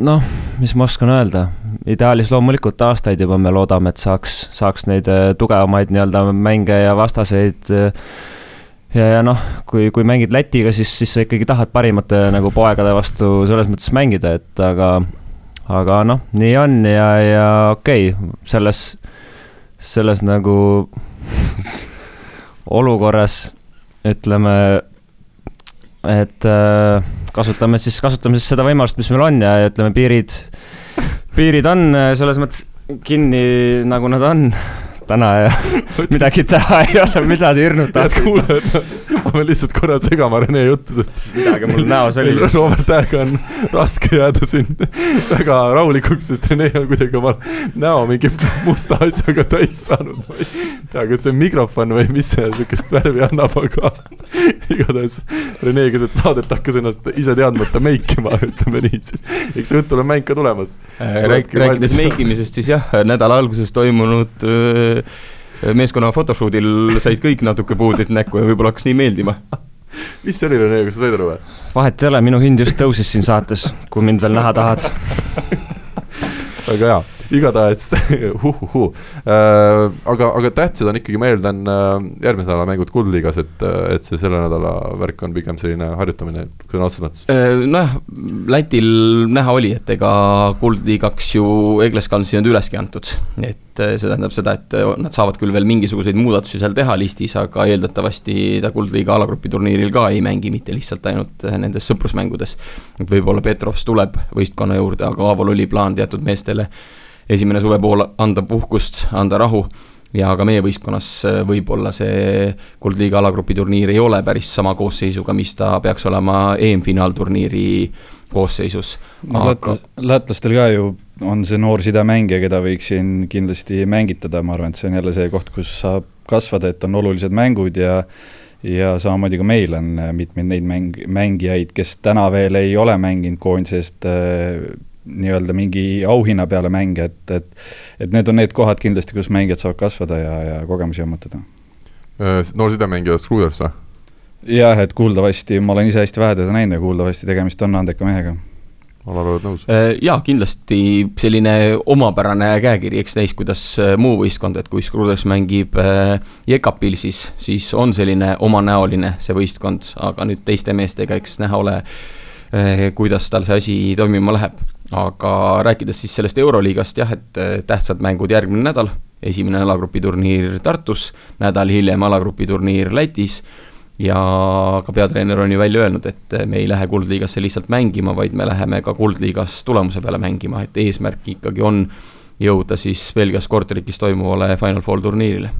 noh, mis ma oskan öelda, ideaalis loomulikult aastaid juba me loodame, et saaks, saaks neid äh, tugevamaid nii-öelda mänge ja vastaseid äh, ja, ja noh, kui, kui mängid Lätiga, siis, siis sa ikkagi tahad parimate nagu poegade vastu selles mõttes mängida, et aga, aga noh, nii on ja, ja okei okay,, selles, selles nagu <laughs> olukorras ütleme, et äh, kasutame siis, kasutame siis seda võimalust, mis meil on ja, ja ütleme, piirid, piirid on äh, selles mõttes kinni, nagu nad on täna ja <laughs> midagi teha ei ole, mida te hirmutate. head kuulajad, ma pean lihtsalt korra segama Rene juttu, sest. midagi mul näos oli. Robert Tähega on raske jääda siin väga rahulikuks, sest Rene on kuidagi oma näo mingi musta asjaga täis saanud. Tea, kas see on mikrofon või mis see sihukest värvi annab, aga igatahes Rene keset saadet hakkas ennast ise teadmata meikima, ütleme nii siis. eks õhtul on mäng ka tulemas äh, Rääk,. rääkides meikimisest, siis jah, nädala alguses toimunud öö, meeskonna photoshoot'il said kõik natuke puudrit näkku ja võib-olla hakkas nii meeldima. mis see oli, Rene, kas sa said aru või? vahet ei ole, minu hind just tõusis siin saates, kui mind veel näha tahad väga hea igatahes <laughs> huhuhu äh,. aga, aga tähtsad on ikkagi, ma eeldan äh, järgmise nädala mängud Kuldliigas, et, äh, et see selle nädala värk on pigem selline harjutamine sõna otseses mõttes. Äh, nojah, Lätil näha oli, et ega Kuldliigaks ju Egleskansi on üleski antud, et see tähendab seda, et nad saavad küll veel mingisuguseid muudatusi seal teha listis, aga eeldatavasti ta Kuldliiga alagrupi turniiril ka ei mängi, mitte lihtsalt ainult nendes sõprusmängudes. et võib-olla Petrovs tuleb võistkonna juurde, aga Aavol oli plaan teatud meestele esimene suvepool anda puhkust, anda rahu ja ka meie võistkonnas äh, võib-olla see Kuldliiga alagrupi turniir ei ole päris sama koosseisuga, mis ta peaks olema EM-finaalturniiri koosseisus no,. Aga... lätlastel ka ju on see noor sidemängija, keda võiks siin kindlasti mängitada, ma arvan, et see on jälle see koht, kus saab kasvada, et on olulised mängud ja ja samamoodi ka meil on mitmeid neid mäng, mängijaid, kes täna veel ei ole mänginud koondisest äh, nii-öelda mingi auhinna peale mänge, et, et et need on need kohad kindlasti, kus mängijad saavad kasvada ja, ja kogemusi ammutada. Äh, noor sidemängija Scruders või? jah, et kuuldavasti, ma olen ise hästi vähe teda näinud ja kuuldavasti tegemist on andeka mehega. Alar, oled nõus? Äh, jaa, kindlasti selline omapärane käekiri, eks näis, kuidas äh, muu võistkond, et kui Scruders mängib Jekapilsis, siis on selline omanäoline see võistkond, aga nüüd teiste meestega, eks näha ole, kuidas tal see asi toimima läheb aga rääkides siis sellest Euroliigast jah, et äh, tähtsad mängud järgmine nädal, esimene alagrupi turniir Tartus, nädal hiljem alagrupi turniir Lätis. Ja ka peatreener on ju välja öelnud, et äh, me ei lähe Kuldliigasse lihtsalt mängima, vaid me läheme ka Kuldliigas tulemuse peale mängima, et eesmärk ikkagi on jõuda siis Belgias Korterikis toimuvale Final Four turniirile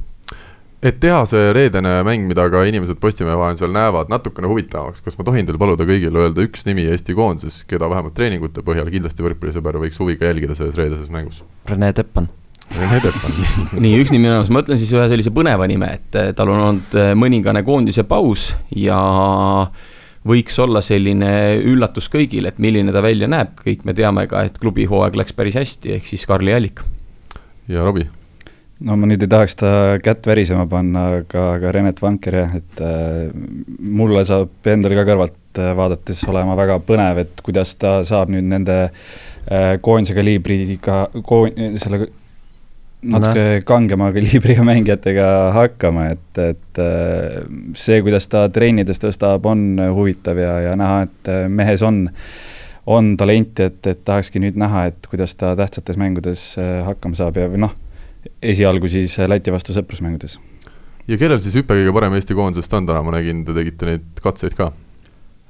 et teha see reedene mäng, mida ka inimesed Postimehe vahendusel näevad, natukene huvitavamaks, kas ma tohin teil paluda kõigile öelda üks nimi Eesti koondises, keda vähemalt treeningute põhjal kindlasti võrkpallisõber võiks huviga jälgida selles reedeses mängus? Rene Teppan. Rene Teppan <laughs> nii, üks nimi on olemas, ma ütlen siis ühe sellise põneva nime, et eh, tal on olnud eh, mõningane koondise paus ja võiks olla selline üllatus kõigile, et milline ta välja näeb, kõik me teame ka, et klubi hooaeg läks päris hästi, ehk siis Karli Allik. ja Robbie no ma nüüd ei tahaks ta kätt värisema panna, aga, aga Renet Vanker jah, et äh, mulle saab endale ka kõrvalt äh, vaadates olema väga põnev, et kuidas ta saab nüüd nende äh, koondise kaliibriga, koon-, selle natuke no. kangema kaliibriga mängijatega hakkama, et, et äh, see, kuidas ta trennides tõstab, on huvitav ja, ja näha, et äh, mehes on on talenti, et, et tahakski nüüd näha, et kuidas ta tähtsates mängudes äh, hakkama saab ja noh, esialgu siis Läti vastu sõprusmängudes. ja kellel siis hüpe kõige parem Eesti koondisest on täna, ma nägin, te tegite neid katseid ka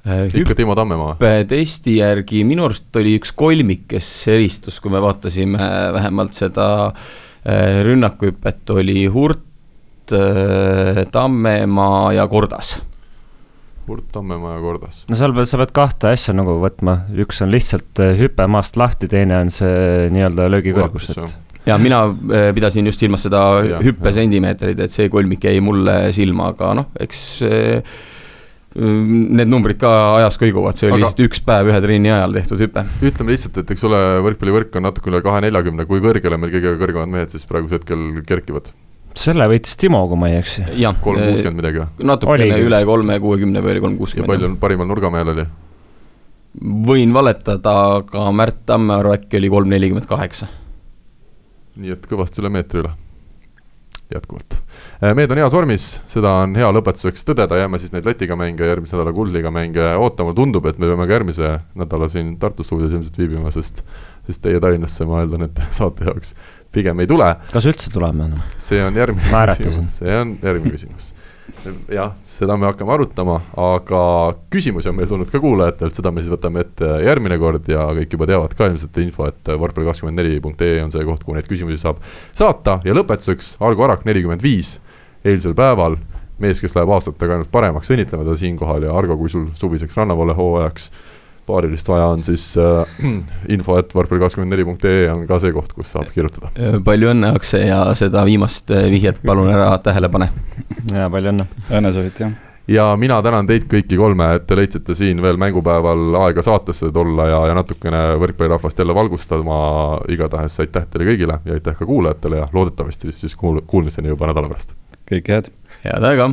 äh,. ikka Timo Tammemaa? testi järgi minu arust oli üks kolmik, kes eristus, kui me vaatasime vähemalt seda äh, rünnakuhüpet, oli Hurt äh,, Tammemaa ja Kordas Hurt, Tammemaa ja Kordas. no seal pead, sa pead kahte asja nagu võtma, üks on lihtsalt äh, hüpe maast lahti, teine on see nii-öelda löögikõrgus, et ja mina äh, pidasin just silmas seda hüppesentimeetrit, et see kolmik jäi mulle silma, aga noh, eks äh, need numbrid ka ajas kõiguvad, see oli aga... lihtsalt üks päev ühe trenni ajal tehtud hüpe. ütleme lihtsalt, et eks ole, võrkpallivõrk on natuke üle kahe neljakümne, kui kõrgele meil kõige kõrgemad mehed siis praegusel hetkel kerkivad? selle võitis Timo, kui ma ei eksi. kolm kuuskümmend midagi või? natukene üle kolme kuuekümne või oli kolm kuuskümmend. palju parimal nurgamehel oli? võin valetada, aga Märt Tammearu äkki oli kolm nelikümmend kaheksa nii et kõvasti üle meetri üle, jätkuvalt. Äh, mehed on heas vormis, seda on hea lõpetuseks tõdeda, jääme siis neid Lätiga mänge, järgmise nädala Kuldliiga mänge. Ootama, tundub, et me peame ka järgmise nädala siin Tartu stuudios ilmselt viibima, sest sest teie Tallinnasse, ma eeldan, et <laughs> saate jaoks pigem ei tule. kas üldse tuleme? Enam? see on järgmine küsimus, see on järgmine küsimus jah, seda me hakkame arutama, aga küsimusi on meil tulnud ka kuulajatelt, seda me siis võtame ette järgmine kord ja kõik juba teavad ka ilmselt info, et võrkpalli24.ee on see koht, kuhu neid küsimusi saab saata. Ja lõpetuseks Argo Arak, nelikümmend viis, eilsel päeval. Mees, kes läheb aastatega ainult paremaks, õnnitleme teda siinkohal ja Argo, kui sul suviseks rannavoole hooajaks paarilist vaja on, siis äh, <clears throat> info et võrkpalli24.ee on ka see koht, kus saab kirjutada. Äh, palju õnne, Akse, ja seda viimast äh, vihjet palun ära tähele pane. <laughs> ja palju õnne. õnnesoovid, jah ja mina tänan teid kõiki kolme, et te leidsite siin veel mängupäeval aega saatesse tulla ja, ja natukene võrkpallirahvast jälle valgustama. igatahes aitäh teile kõigile ja aitäh ka kuulajatele ja loodetavasti siis kuul-, kuulmiseni juba nädala pärast. kõike head. head aega